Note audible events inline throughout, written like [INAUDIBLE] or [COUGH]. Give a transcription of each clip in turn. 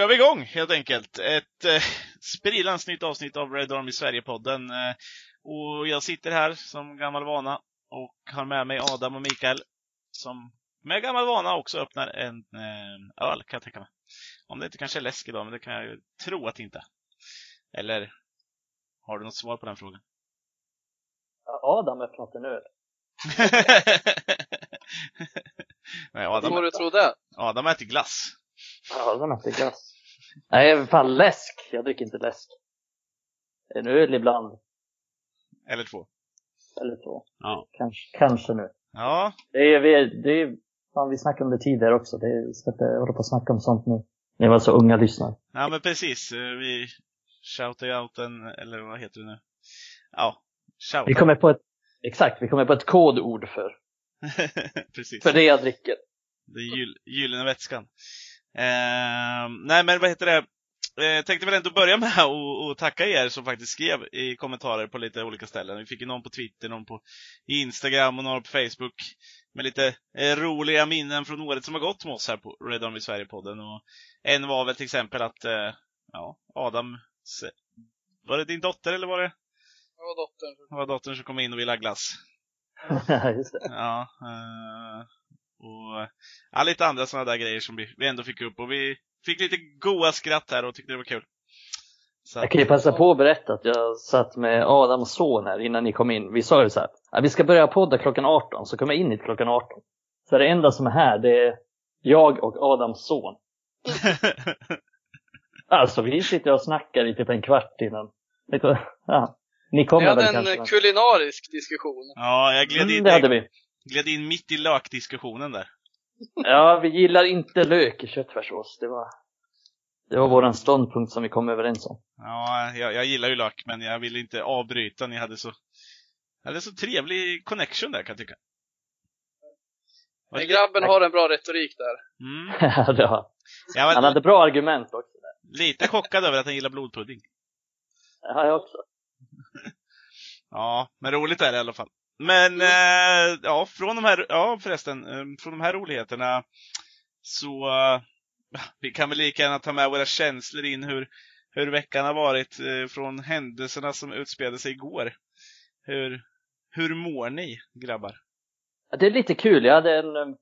Kör vi igång helt enkelt. Ett eh, sprillans nytt avsnitt av Red Army Sverige-podden. Eh, och jag sitter här som gammal vana och har med mig Adam och Mikael som med gammal vana också öppnar en eh, öl kan jag tänka mig. Om det inte kanske är läsk idag, men det kan jag ju tro att det inte Eller har du något svar på den frågan? Adam öppnat en öl. [LAUGHS] Nej, Adam, Hur du tror det? Adam äter glass. Adam äter glass. Nej, fan läsk. Jag dricker inte läsk. En öl ibland. Eller två. Eller två. Ja. Kanske, kanske nu. Ja, Det är, vi, det är, fan, vi snackade om det tidigare också. Det är, vi ska inte hålla på och snacka om sånt nu. Ni var så unga lyssnare. ja men precis. Eh, Vi shoutar ju out en, eller vad heter det nu? Ja, shout. Vi kommer på ett, exakt, vi kommer på ett kodord för, [LAUGHS] precis. för det jag dricker. Den gyll, gyllene vätskan. Eh, nej, men vad heter det? Eh, tänkte väl ändå börja med att tacka er som faktiskt skrev i kommentarer på lite olika ställen. Vi fick ju någon på Twitter, någon på Instagram och några på Facebook med lite eh, roliga minnen från året som har gått med oss här på Red Army Sverige-podden. Och en var väl till exempel att, eh, ja, Adam, var det din dotter eller var det, Det var dottern. var dottern som kom in och ville ha glass? [LAUGHS] Just det. Ja, eh, och ja, lite andra sådana där grejer som vi, vi ändå fick upp. Och vi fick lite goa skratt här och tyckte det var kul. Så Jag kan ju passa på att berätta att jag satt med Adams son här innan ni kom in. Vi sa ju så här, att vi ska börja podda klockan 18, så kom jag in hit klockan 18. Så det enda som är här, det är jag och Adams son. [LAUGHS] Alltså vi sitter och snackar i typ en kvart innan. Ja. Ni Vi kommer hade väl en kanske? kulinarisk diskussion. ja, jag gled in, Mm, det hade vi. Gled in mitt i lökdiskussionen där. Ja, vi gillar inte lök i köttfärssås. Det var, det var våran ståndpunkt som vi kom överens om. Ja, jag, jag gillar ju lök, men jag ville inte avbryta. Ni hade så, hade så trevlig connection där kan jag tycka. Men grabben har en bra retorik där. Mm. [LAUGHS] Ja, det var han hade bra argument också. Där. lite chockad över att han gillar blodpudding. Ja, jag också. [LAUGHS] Ja, men roligt är det i alla fall. Men eh, ja, från de här, ja förresten, eh, från de här roligheterna så eh, vi kan väl lika gärna ta med våra känslor in hur, hur veckan har varit eh, från händelserna som utspelade sig igår. Hur, hur mår ni grabbar? Ja, Det är lite kul. Jag hade en... eh,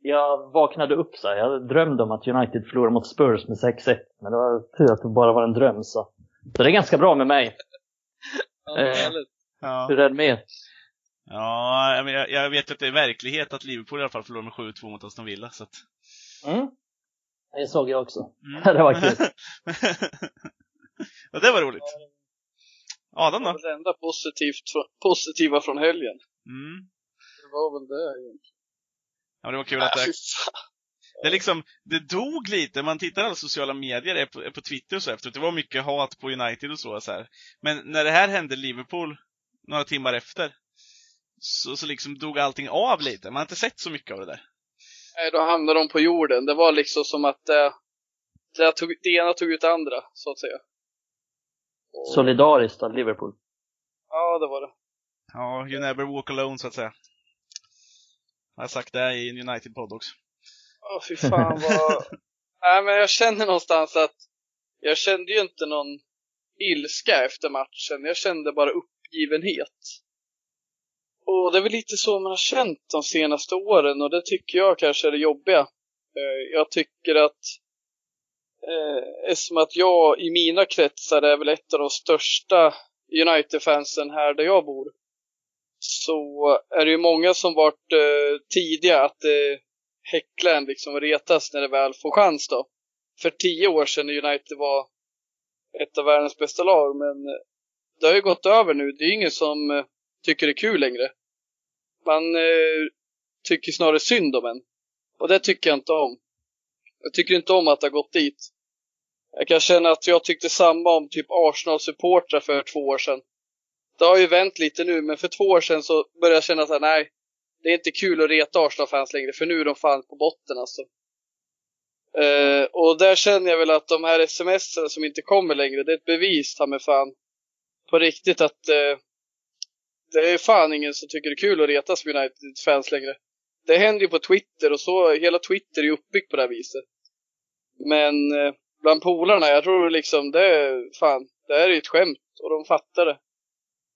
Jag vaknade upp så här. Jag drömde om att United förlorade mot Spurs med 6-1. Men det var tur att det bara var en dröm så. Så det är ganska bra med mig. [LAUGHS] Ja, Eh. Hur är det med er? Ja jag, jag- vet att det är verklighet att Liverpool i alla fall förlorade med 7-2 mot Aston Villa. Så att, Mm? Det såg jag också. mm. [LAUGHS] Det var kul. [LAUGHS] ja, det var roligt. Adam Det då? var det enda positivt, positiva från helgen. Mm. Det var väl det egentligen. Ja, det var kul att Äh, det fan. Det är liksom, det dog lite. Man tittar alla sociala medier, är på, på Twitter och så efteråt. Det var mycket hat på United och så, så här. Men när det här hände Liverpool, några timmar efter, så, så liksom dog allting av lite. Man har inte sett så mycket av det där. Nej, då hamnade de på jorden. Det var liksom som att det, det, tog, det ena tog ut det andra, så att säga. Och- Solidariskt av Liverpool. Ja, det var det. Ja, you never walk alone, så att säga. Jag har sagt det i en United-podd också. Åh, fy fan vad... [LAUGHS] Nej, men jag känner någonstans att jag kände ju inte någon ilska efter matchen. Jag kände bara uppgivenhet. Och det är väl lite så man har känt de senaste åren och det tycker jag kanske är det jobbiga. Eh, jag tycker att eh, eftersom att jag i mina kretsar är väl ett av de största United-fansen här där jag bor så är det ju många som varit eh, tidiga att eh, häckla en liksom och retas när det väl får chans då. För tio år sedan när United var ett av världens bästa lag, men eh, det har ju gått över nu. Det är ingen som eh, tycker det är kul längre. Man eh, tycker snarare synd om en. Och det tycker jag inte om. Jag tycker inte om att det har gått dit. Jag kan känna att jag tyckte samma om typ Arsenal-supportrar för två år sedan. Det har ju vänt lite nu, men för två år sedan så började jag känna så här, nej, det är inte kul att reta Arsenal-fans längre, för nu är de fan på botten alltså. Eh, och där känner jag väl att de här sms som inte kommer längre, det är ett bevis, ta mig fan, på riktigt att eh, det är fan ingen som tycker det är kul att retas med United-fans längre. Det händer ju på Twitter och så, hela Twitter är ju uppbyggt på det här viset. Men eh, bland polarna, jag tror liksom det är, fan, det här är ett skämt och de fattar det.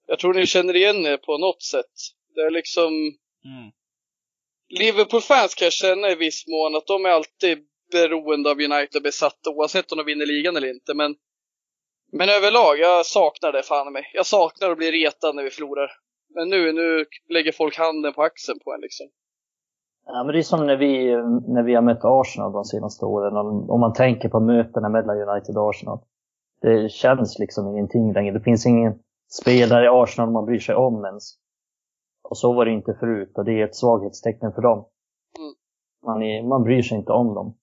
Jag tror ni känner igen er på något sätt. Det är liksom, Mm. Liverpool-fans kan jag känna i viss mån att de är alltid beroende av United besatta oavsett om de vinner ligan eller inte. Men, men överlag, jag saknar det fan mig. Jag saknar att bli retad när vi förlorar. Men nu, nu lägger folk handen på axeln på en liksom. Ja, men det är som när vi, när vi har mött Arsenal de senaste åren. Om, man tänker på mötena mellan United och Arsenal. Det känns liksom ingenting längre. Det finns ingen spelare i Arsenal man bryr sig om ens. Och så var det inte förut och det är ett svaghetstecken för dem. Mm. Man, är, man bryr sig inte om dem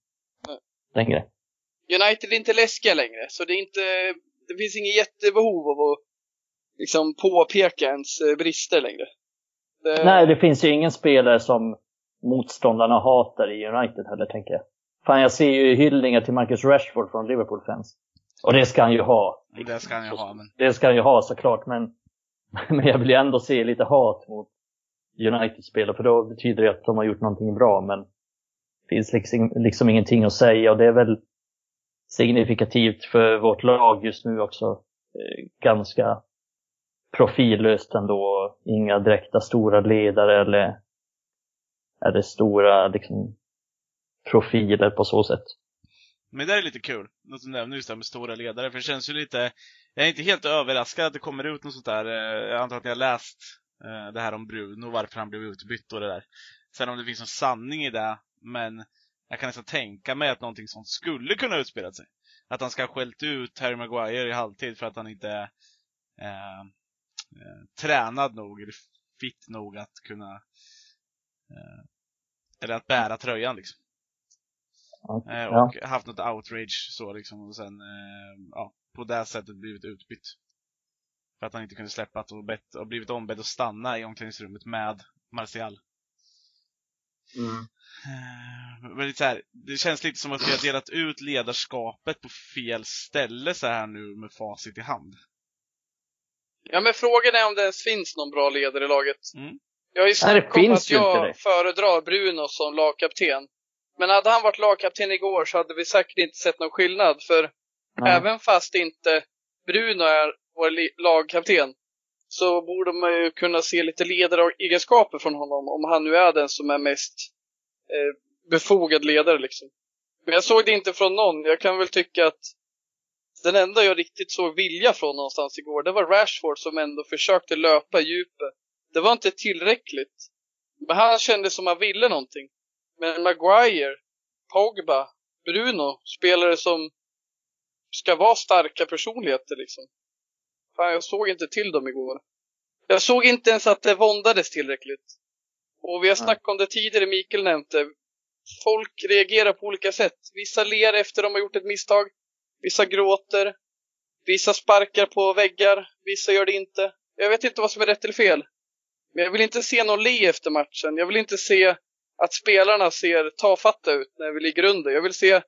Nej. längre. United är inte läskiga längre, så det är inte, det finns inget jättebehov av att liksom påpeka ens eh, brister längre. Det, Nej, det finns ju ingen spelare som motståndarna hatar i United heller, tänker jag. Fan, jag ser ju hyllningar till Marcus Rashford från Liverpool-fans. Och det ska han ju ha. Det ska han ju ha, men Det ska han ju ha såklart, men, [LAUGHS] men jag vill ju ändå se lite hat mot United-spelare, för då betyder det att de har gjort någonting bra, men det finns liksom, liksom ingenting att säga och det är väl signifikativt för vårt lag just nu också. Eh, ganska profillöst ändå. Inga direkta stora ledare eller, eller stora liksom, profiler på så sätt. Men det där är lite kul, något du nämner just det här med stora ledare, för det känns ju lite, jag är inte helt överraskad att det kommer ut något sånt där, eh, jag antar att ni har läst eh, det här om Bruno, varför han blev utbytt och det där. Sen om det finns någon sanning i det, men jag kan nästan tänka mig att någonting sånt skulle kunna utspela sig. Att han ska ha skällt ut Harry Maguire i halvtid för att han inte är eh, eh, tränad nog, eller fit nog att kunna, eh, eller att bära tröjan liksom. Eh, Ja. och haft något outrage så liksom och sen eh, ja, på det sättet blivit utbytt. För att han inte kunde släppa och, bett, och blivit ombedd att stanna i omklädningsrummet med Martial. Mm. Eh, men så här, det känns lite som att vi har delat ut ledarskapet på fel ställe så här nu med facit i hand. Ja, men frågan är om det ens finns någon bra ledare i laget. Mm. Jag har ju det om att jag det. föredrar Bruno som lagkapten. Men hade han varit lagkapten igår så hade vi säkert inte sett någon skillnad. För Nej. även fast inte Bruno är vår lagkapten så borde man ju kunna se lite ledaregenskaper från honom om han nu är den som är mest eh, befogad ledare liksom. Men jag såg det inte från någon. Jag kan väl tycka att den enda jag riktigt såg vilja från någonstans igår, det var Rashford som ändå försökte löpa djupet. Det var inte tillräckligt. Men han kände som han ville någonting. Men Maguire, Pogba, Bruno, spelare som ska vara starka personligheter liksom. Fan, jag såg inte till dem igår. Jag såg inte ens att det våndades tillräckligt. Och vi har snackat om det tidigare, Mikael nämnde. Folk reagerar på olika sätt. Vissa ler efter de har gjort ett misstag. Vissa gråter. Vissa sparkar på väggar. Vissa gör det inte. Jag vet inte vad som är rätt eller fel. Men jag vill inte se någon le efter matchen. Jag vill inte se att spelarna ser tafatta ut när vi ligger under. Jag vill se...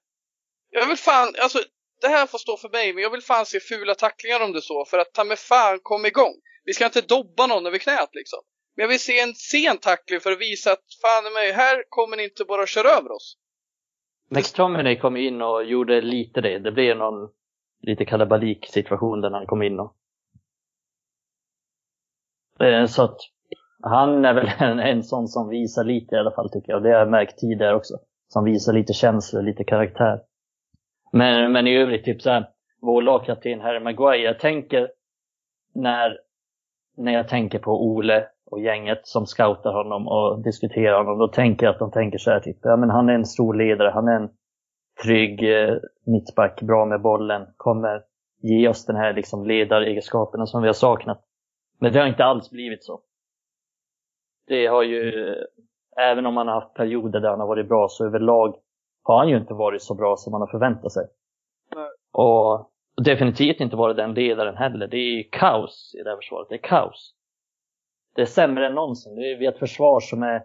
Jag vill fan... Alltså, det här får stå för mig, men jag vill fan se fula tacklingar om det så. För att ta med fan kom igång. Vi ska inte dobba någon över knät liksom. Men jag vill se en sen tackling för att visa att fan i mig, här kommer ni inte bara köra över oss. McTominay kom in och gjorde lite det. Det blev någon lite kalabalik situation där han kom in och... Eh, så att han är väl [LAUGHS] en, en sån som visar lite i alla fall tycker jag. Det har jag märkt tidigare också. Som visar lite känslor, lite karaktär. Men, men i övrigt, typ så här, vår lagkapten Harry Maguire. Jag tänker när, när jag tänker på Ole och gänget som scoutar honom och diskuterar honom, då tänker jag att de tänker så här, typ, ja men han är en stor ledare, han är en trygg eh, mittback, bra med bollen, kommer ge oss den här liksom ledaregenskaperna som vi har saknat. Men det har inte alls blivit så. Det har ju, eh, även om han har haft perioder där han har varit bra, så överlag har han ju inte varit så bra som man har förväntat sig. Nej. Och definitivt inte varit den ledaren heller. Det är kaos i det här försvaret. Det är kaos. Det är sämre än någonsin. Är, vi har ett försvar som är...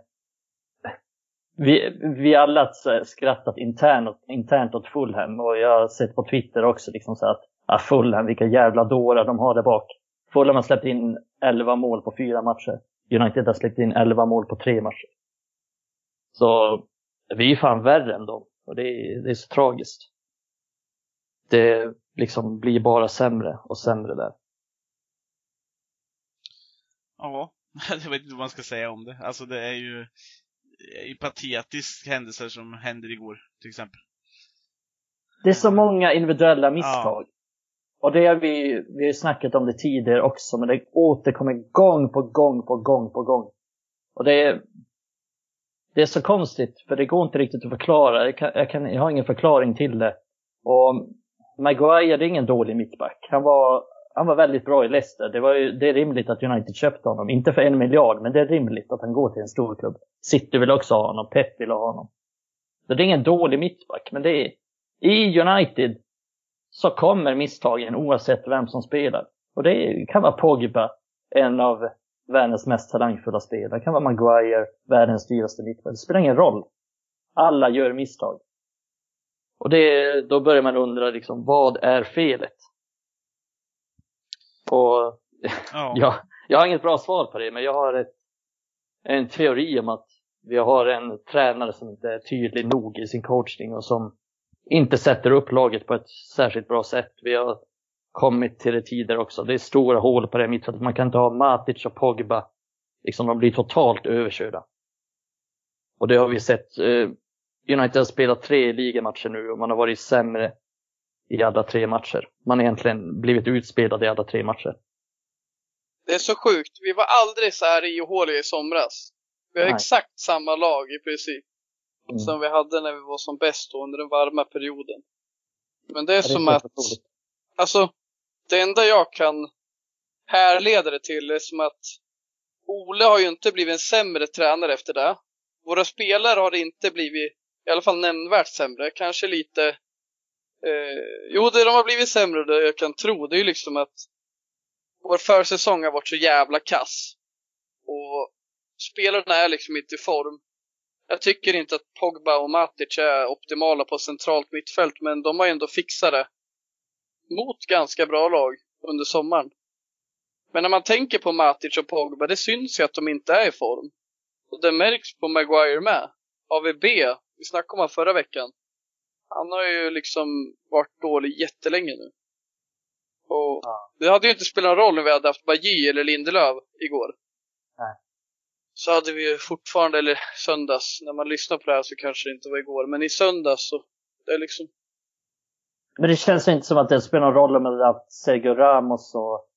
Vi, vi alla har skrattat internt, internt åt Fulham och jag har sett på Twitter också liksom så att ah, Fulham, vilka jävla dårar de har där bak. Fulham har släppt in 11 mål på fyra matcher. United har släppt in 11 mål på tre matcher. Så vi är fan värre än dem. Och det är, det är så tragiskt. det liksom blir bara sämre och sämre där. Ja, [LAUGHS] jag vet inte vad man ska säga om det. Alltså det är ju, det är ju patetiska händelser som händer igår, till exempel. Det är så många individuella misstag. Och det har vi, vi har ju snackat om det tidigare också, men det återkommer gång på gång på gång på gång. Och det är, det är så konstigt, för det går inte riktigt att förklara. Jag, kan, jag, kan, jag har ingen förklaring till det. Och Maguire, det är ingen dålig mittback. Han var, han var väldigt bra i Leicester. Det, var ju, det är rimligt att United köpte honom. Inte för en miljard, men det är rimligt att han går till en stor klubb. City vill också ha honom, Pep vill ha honom. Så det är ingen dålig mittback, men det är, i United så kommer misstagen oavsett vem som spelar. Och det kan vara Pogba, en av världens mest talangfulla spelare. Det kan vara Maguire, världens dyraste mittback. Det spelar ingen roll. Alla gör misstag. Och det, då börjar man undra liksom, vad är felet? Och ja. [LAUGHS] jag, jag har inget bra svar på det, men jag har ett, en teori om att vi har en tränare som inte är tydlig nog i sin coachning och som inte sätter upp laget på ett särskilt bra sätt. Vi har kommit till det tidigare också. Det är stora hål på det mittfältet. Man kan inte ha Matic och Pogba. Liksom, de blir totalt överkörda. Och det har vi sett. Eh, United har spelat tre ligamatcher nu och man har varit sämre i alla tre matcher. Man har egentligen blivit utspelad i alla tre matcher. Det är så sjukt. Vi var aldrig så här ihåliga i somras. Vi har Nej. exakt samma lag i princip. Mm. Som vi hade när vi var som bäst under den varma perioden. Men det är, det är som att, alltså, det enda jag kan härleda det till är som att Ole har ju inte blivit en sämre tränare efter det. Våra spelare har inte blivit, i alla fall nämnvärt sämre, kanske lite eh, Jo, det de har blivit sämre, det jag kan tro, det är ju liksom att vår försäsong har varit så jävla kass. Och spelarna är liksom inte i form. Jag tycker inte att Pogba och Matic är optimala på centralt mittfält, men de har ju ändå fixat det mot ganska bra lag under sommaren. Men när man tänker på Matic och Pogba, det syns ju att de inte är i form. Och det märks på Maguire med. AVB, vi snackade om honom förra veckan. Han har ju liksom varit dålig jättelänge nu. Och ja. det hade ju inte spelat någon roll om vi hade haft Bajy eller Lindelöf igår. Nej så hade vi ju fortfarande, eller söndags, när man lyssnar på det här så kanske det inte var igår, men i söndags så, det är liksom... Men det känns inte som att det spelar någon roll om det haft Sergio Ramos och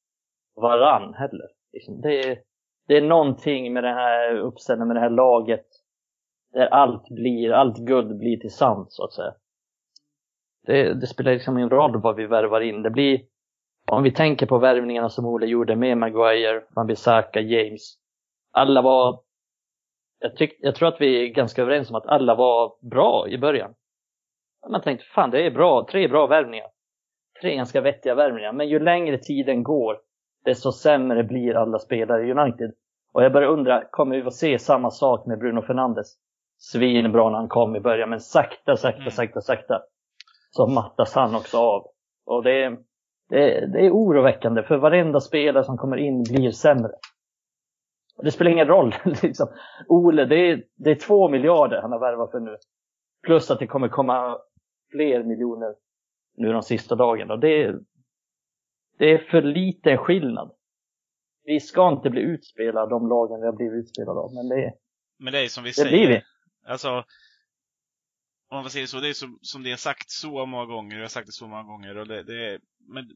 Varann heller. Liksom, det, är, det är någonting med den här uppställningen, med det här laget, där allt blir, allt guld blir till sand så att säga. Det, det spelar liksom ingen roll vad vi värvar in. Det blir, om vi tänker på värvningarna som Ole gjorde med Maguire, Van Bissaka, James, alla var, jag, tyck, jag tror att vi är ganska överens om att alla var bra i början. Man tänkte, fan det är bra, tre bra värvningar. Tre ganska vettiga värvningar. Men ju längre tiden går, desto sämre blir alla spelare i United. Och jag börjar undra, kommer vi få se samma sak med Bruno Fernandes? Svinbra när han kom i början, men sakta, sakta, mm. sakta, sakta så mattas han också av. Och det är, det, är, det är oroväckande, för varenda spelare som kommer in blir sämre. Och det spelar ingen roll. [LAUGHS] liksom. Ole, det är, det är två miljarder han har värvat för nu. Plus att det kommer komma fler miljoner nu de sista dagarna. Det är, det är för liten skillnad. Vi ska inte bli utspelade de lagen vi har blivit utspelade av, men det är... Men det är som vi säger. Blir vi. Alltså, om man säger så, det är som, som det är sagt så många gånger, jag har sagt det så många gånger, och det, det är, men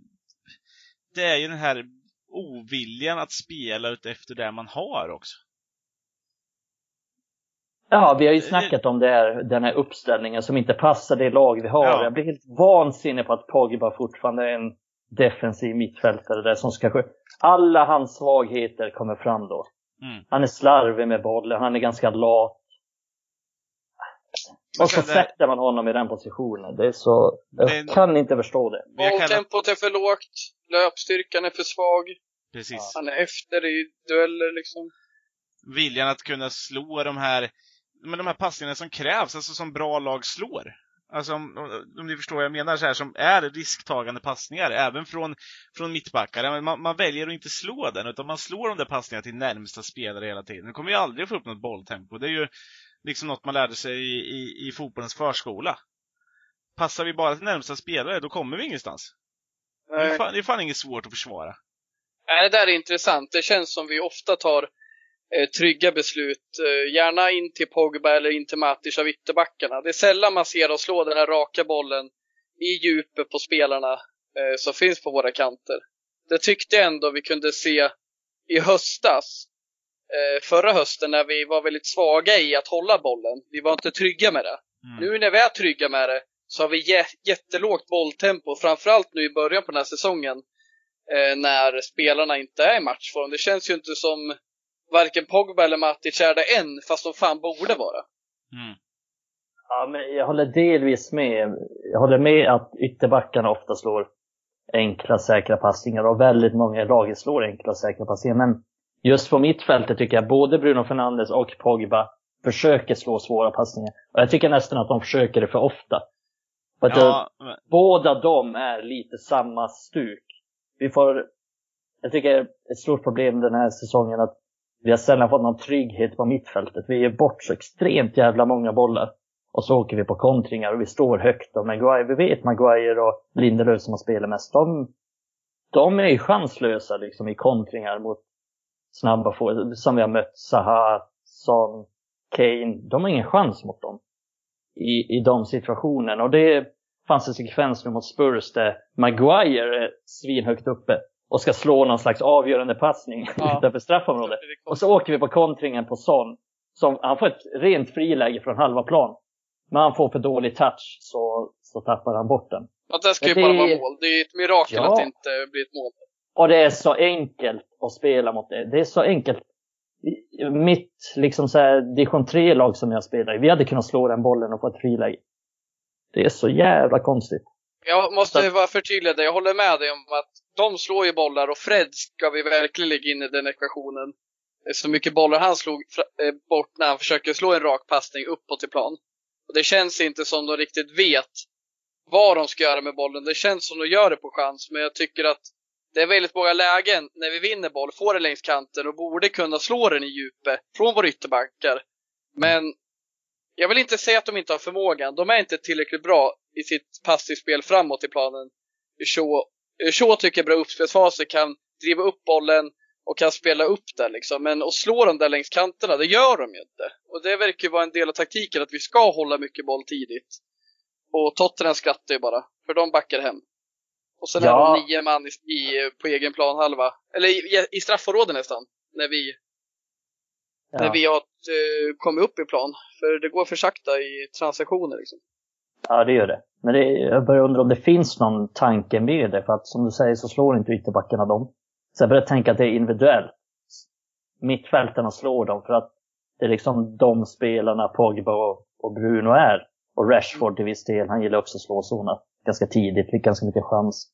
det är ju den här oviljan att spela utefter det man har också. Ja, vi har ju snackat om det här, den här uppställningen som inte passar det lag vi har. Ja. Jag blir helt vansinnig på att Pogba fortfarande är en defensiv mittfältare där som ska Alla hans svagheter kommer fram då. Mm. Han är slarvig med bollen, han är ganska lat. Och så sätter man honom i den positionen. Det är så... Jag det... kan inte förstå det. Bolltempot är för lågt. Löpstyrkan är för svag. Precis. Han är efter i dueller liksom. Viljan att kunna slå de här, men de här passningarna som krävs, alltså som bra lag slår. Alltså om, om ni förstår vad jag menar, så här, som är risktagande passningar, även från, från mittbackar. Man, man väljer att inte slå den, utan man slår de där passningarna till närmsta spelare hela tiden. Nu kommer ju aldrig få upp något bolltempo. Det är ju liksom något man lärde sig i, i, i fotbollens förskola passar vi bara till närmsta spelare, då kommer vi ingenstans. Det är, fan, det är fan inget svårt att försvara. Nej, det där är intressant. Det känns som vi ofta tar trygga beslut. Eh, gärna in till Pogba eller in till Matic av ytterbackarna. Det är sällan man ser oss slå den här raka bollen i djupet på spelarna eh, som finns på våra kanter. Det tyckte jag ändå vi kunde se i höstas. Eh, förra hösten när vi var väldigt svaga i att hålla bollen. Vi var inte trygga med det. Mm. Nu när vi är trygga med det så har vi jä- jättelågt bolltempo, framförallt nu i början på den här säsongen eh, när spelarna inte är i matchform. Det känns ju inte som varken Pogba eller Matic är det än, fast de fan borde vara. Mm. Ja, men jag håller delvis med. Jag håller med att ytterbackarna ofta slår enkla, säkra passningar och väldigt många i laget slår enkla, säkra passningar. Men just på mittfältet tycker jag både Bruno Fernandes och Pogba försöker slå svåra passningar. Och jag tycker nästan att de försöker det för ofta. Ja, men- båda de är lite samma stuk. Vi får, jag tycker ett stort problem den här säsongen att vi har sällan fått någon trygghet på mittfältet. Vi ger bort så extremt jävla många bollar. Och så åker vi på kontringar och vi står högt. Och Maguire, vi vet Maguire och Lindelöf som har spelat mest. De, de är ju chanslösa liksom i kontringar mot snabba få som vi har mött. Zaha, Son, Kane. De har ingen chans mot dem. I, i de situationerna. Och det fanns en sekvens nu mot Spurs där Maguire är svinhögt uppe och ska slå någon slags avgörande passning Ja. [LAUGHS] utanför straffområdet. Och så åker vi på kontringen på Son. Som, han får ett rent friläge från halva plan. Men han får för dålig touch så, så tappar han bort den. Att det ska ju bara vara mål. Det är ett mirakel Ja. att det inte blir ett mål. Och det är så enkelt att spela mot det. Det är så enkelt. Mitt liksom så här, division 3-lag som jag spelar i, vi hade kunnat slå den bollen och få ett friläge. Det är så jävla konstigt. Jag måste vara förtydliga det. Jag håller med dig om att de slår ju bollar och Fred ska vi verkligen lägga in i den ekvationen. Så mycket bollar han slog eh, bort när han försöker slå en rak passning uppåt i plan. Och det känns inte som de riktigt vet vad de ska göra med bollen. Det känns som de gör det på chans, men jag tycker att det är väldigt många lägen när vi vinner boll, får den längs kanten och borde kunna slå den i djupet från våra ytterbackar. Men jag vill inte säga att de inte har förmågan. De är inte tillräckligt bra i sitt passningsspel framåt i planen. Shaw, tycker bra uppspelsfaser kan driva upp bollen och kan spela upp där liksom. Men att slå dem där längs kanterna, det gör de ju inte. Och det verkar ju vara en del av taktiken att vi ska hålla mycket boll tidigt. Och Tottenham skrattar ju bara, för de backar hem. Och sen Ja. är de nio man i, i, på egen planhalva. Eller i, i straffområdet nästan. När vi, när Ja. vi har eh, kommit upp i plan. För det går för sakta i transaktioner liksom. Ja, det gör det. Men det, jag börjar undra om det finns någon tanke med det. För att som du säger så slår inte ytterbackarna dem. Så jag börjar tänka att det är individuellt. Mittfältarna slår dem för att det är liksom de spelarna Pogba och, och Bruno är. Och Rashford till viss del, han gillar också att slå sådana ganska tidigt, fick ganska mycket chans.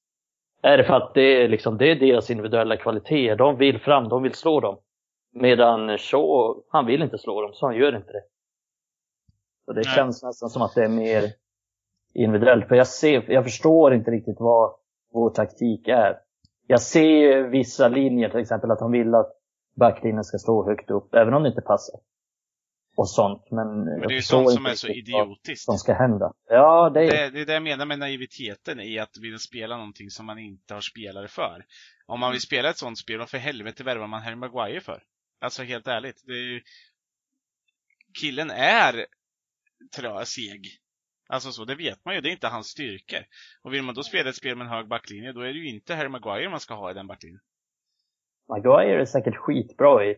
Är det för att det är, liksom, det är deras individuella kvaliteter, de vill fram, de vill slå dem. Medan Shaw, han vill inte slå dem, så han gör inte det. Så det Nej. känns nästan som att det är mer individuellt. För jag, ser, jag förstår inte riktigt vad vår taktik är. Jag ser vissa linjer, till exempel att han vill att backlinjen ska stå högt upp, även om det inte passar. Och sånt. Men, Men det är ju sånt som är så idiotiskt. som ska hända. Ja, det är Det, det är det jag menar med naiviteten i att vilja spela någonting som man inte har spelare för. Om man vill spela ett sånt spel, vad för helvete värvar man Harry Maguire för? Alltså helt ärligt, det är ju... Killen är trö, seg. Alltså så, det vet man ju, det är inte hans styrkor. Och vill man då spela ett spel med en hög backlinje, då är det ju inte Harry Maguire man ska ha i den backlinjen. Maguire är säkert skitbra i,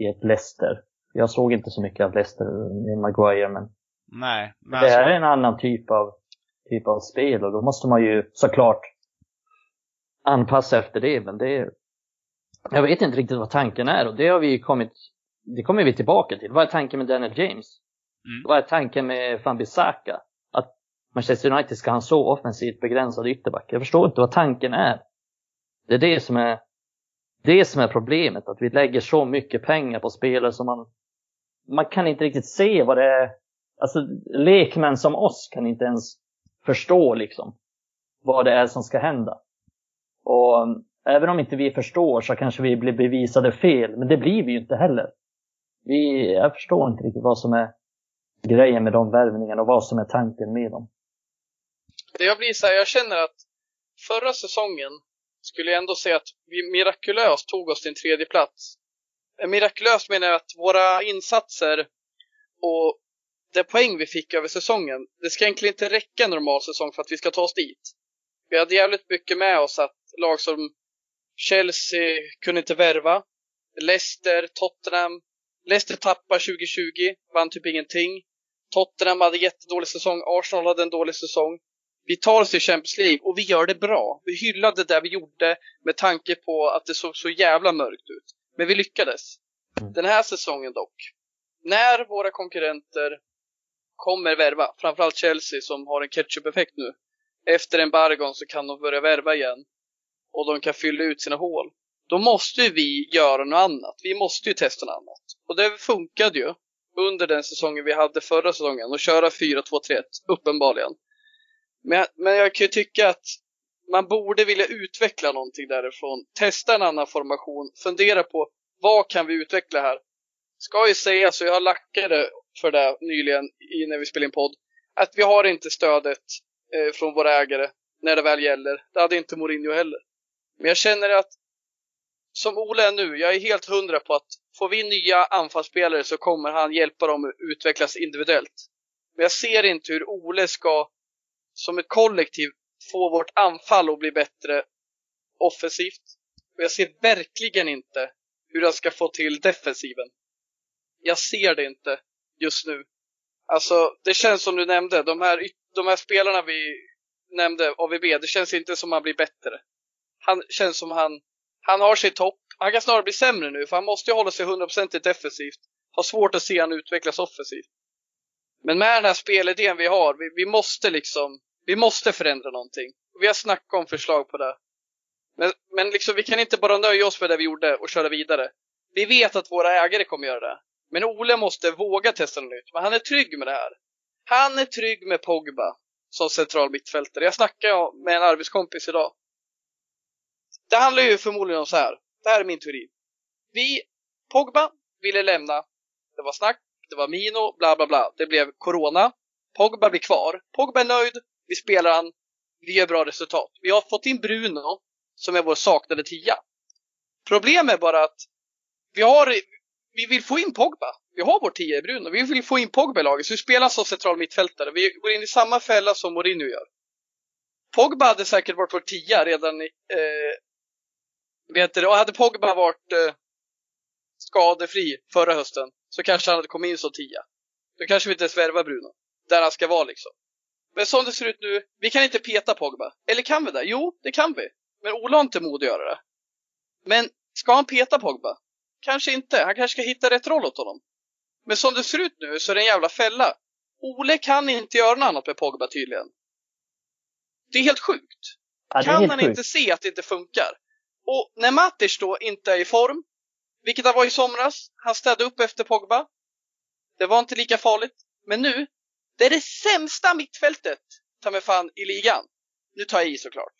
i ett Leicester. Jag såg inte så mycket av Leicester med Maguire, men Nej, men det här alltså, är en annan typ av, typ av spel och då måste man ju såklart anpassa efter det. Men det är, jag vet inte riktigt vad tanken är och det har vi kommit, det kommer vi tillbaka till. Vad är tanken med Daniel James? Mm. Vad är tanken med Van Bissaka? Att Manchester United ska ha en så offensivt begränsad ytterback. Jag förstår inte vad tanken är. Det är det som är det som är problemet, att vi lägger så mycket pengar på spelare som man man kan inte riktigt se vad det är. Alltså lekmän som oss kan inte ens förstå liksom vad det är som ska hända. Och även om inte vi förstår så kanske vi blir bevisade fel, men det blir vi ju inte heller. Vi, jag förstår inte riktigt vad som är grejen med de värvningarna och vad som är tanken med dem. Det jag blir så här, jag känner att förra säsongen skulle jag ändå säga att vi mirakulöst tog oss till en tredje plats. Eh, mirakulöst menar jag att våra insatser och det poäng vi fick över säsongen, det ska egentligen inte räcka en normal säsong för att vi ska ta oss dit. Vi hade jävligt mycket med oss att lag som Chelsea kunde inte värva. Leicester, Tottenham. Leicester tappade 2020, vann typ ingenting. Tottenham hade jättedålig säsong, Arsenal hade en dålig säsong. Vi tar oss till Champions League och vi gör det bra. Vi hyllade det vi gjorde med tanke på att det såg så jävla mörkt ut. Men vi lyckades. Mm. Den här säsongen dock. När våra konkurrenter kommer värva, framförallt Chelsea som har en ketchup-effekt nu. Efter embargon så kan de börja värva igen. Och de kan fylla ut sina hål. Då måste ju vi göra något annat. Vi måste ju testa något annat. Och det funkade ju under den säsongen vi hade förra säsongen och köra 4-2-3-1, uppenbarligen. Men, jag- men jag kan ju tycka att man borde vilja utveckla någonting därifrån. Testa en annan formation. Fundera på vad kan vi utveckla här? Ska ju säga så jag har lackade för det nyligen i, när vi spelade in podd. Att vi har inte stödet eh, från våra ägare när det väl gäller. Det hade inte Mourinho heller. Men jag känner att som Ole är nu, jag är helt hundra på att får vi nya anfallsspelare så kommer han hjälpa dem att utvecklas individuellt. Men jag ser inte hur Ole ska som ett kollektiv få vårt anfall att bli bättre offensivt. Och jag ser verkligen inte hur han ska få till defensiven. Jag ser det inte just nu. Alltså, det känns som du nämnde, de här, de här spelarna vi nämnde, AVB, det känns inte som han blir bättre. Han känns som han, han har sitt topp. Han kan snarare bli sämre nu, för han måste ju hålla sig 100% defensivt. Har svårt att se han utvecklas offensivt. Men med den här spelidén vi har, vi, vi måste liksom, vi måste förändra någonting. Vi har snackat om förslag på det. Men, men liksom, vi kan inte bara nöja oss med det vi gjorde och köra vidare. Vi vet att våra ägare kommer göra det. Men Ole måste våga testa något nytt. Men han är trygg med det här. Han är trygg med Pogba som central mittfältare. Jag snackade med en arbetskompis idag. Det handlar ju förmodligen om så här. Det här är min teori. Vi, Pogba ville lämna. Det var snack, det var Mino, bla bla bla. Det blev Corona. Pogba blir kvar. Pogba är nöjd. Vi spelar han. Vi gör bra resultat. Vi har fått in Bruno som är vår saknade tia. Problemet är bara att vi har vi vill få in Pogba. Vi har vår tia i Bruno. Vi vill få in Pogba i laget. Så vi spelar som central mittfältare. Vi går in i samma fälla som Mourinho gör. Pogba hade säkert varit vår tia redan i, eh, vet du, och hade Pogba varit eh, skadefri förra hösten så kanske han hade kommit in som tia. Då kanske vi inte ens värvar Bruno. Där han ska vara liksom. Men som det ser ut nu, vi kan inte peta Pogba. Eller kan vi det? Jo, det kan vi. Men Ola har inte mod att göra det. Men ska han peta Pogba? Kanske inte. Han kanske ska hitta rätt roll åt honom. Men som det ser ut nu så är det en jävla fälla. Ole kan inte göra något annat med Pogba tydligen. Det är helt sjukt. Ja, är kan helt han sjukt. inte se att det inte funkar? Och när Matic då inte är i form, vilket han var i somras, han städade upp efter Pogba. Det var inte lika farligt. Men nu, det är det sämsta mittfältet, ta mig fan, i ligan. Nu tar jag i såklart.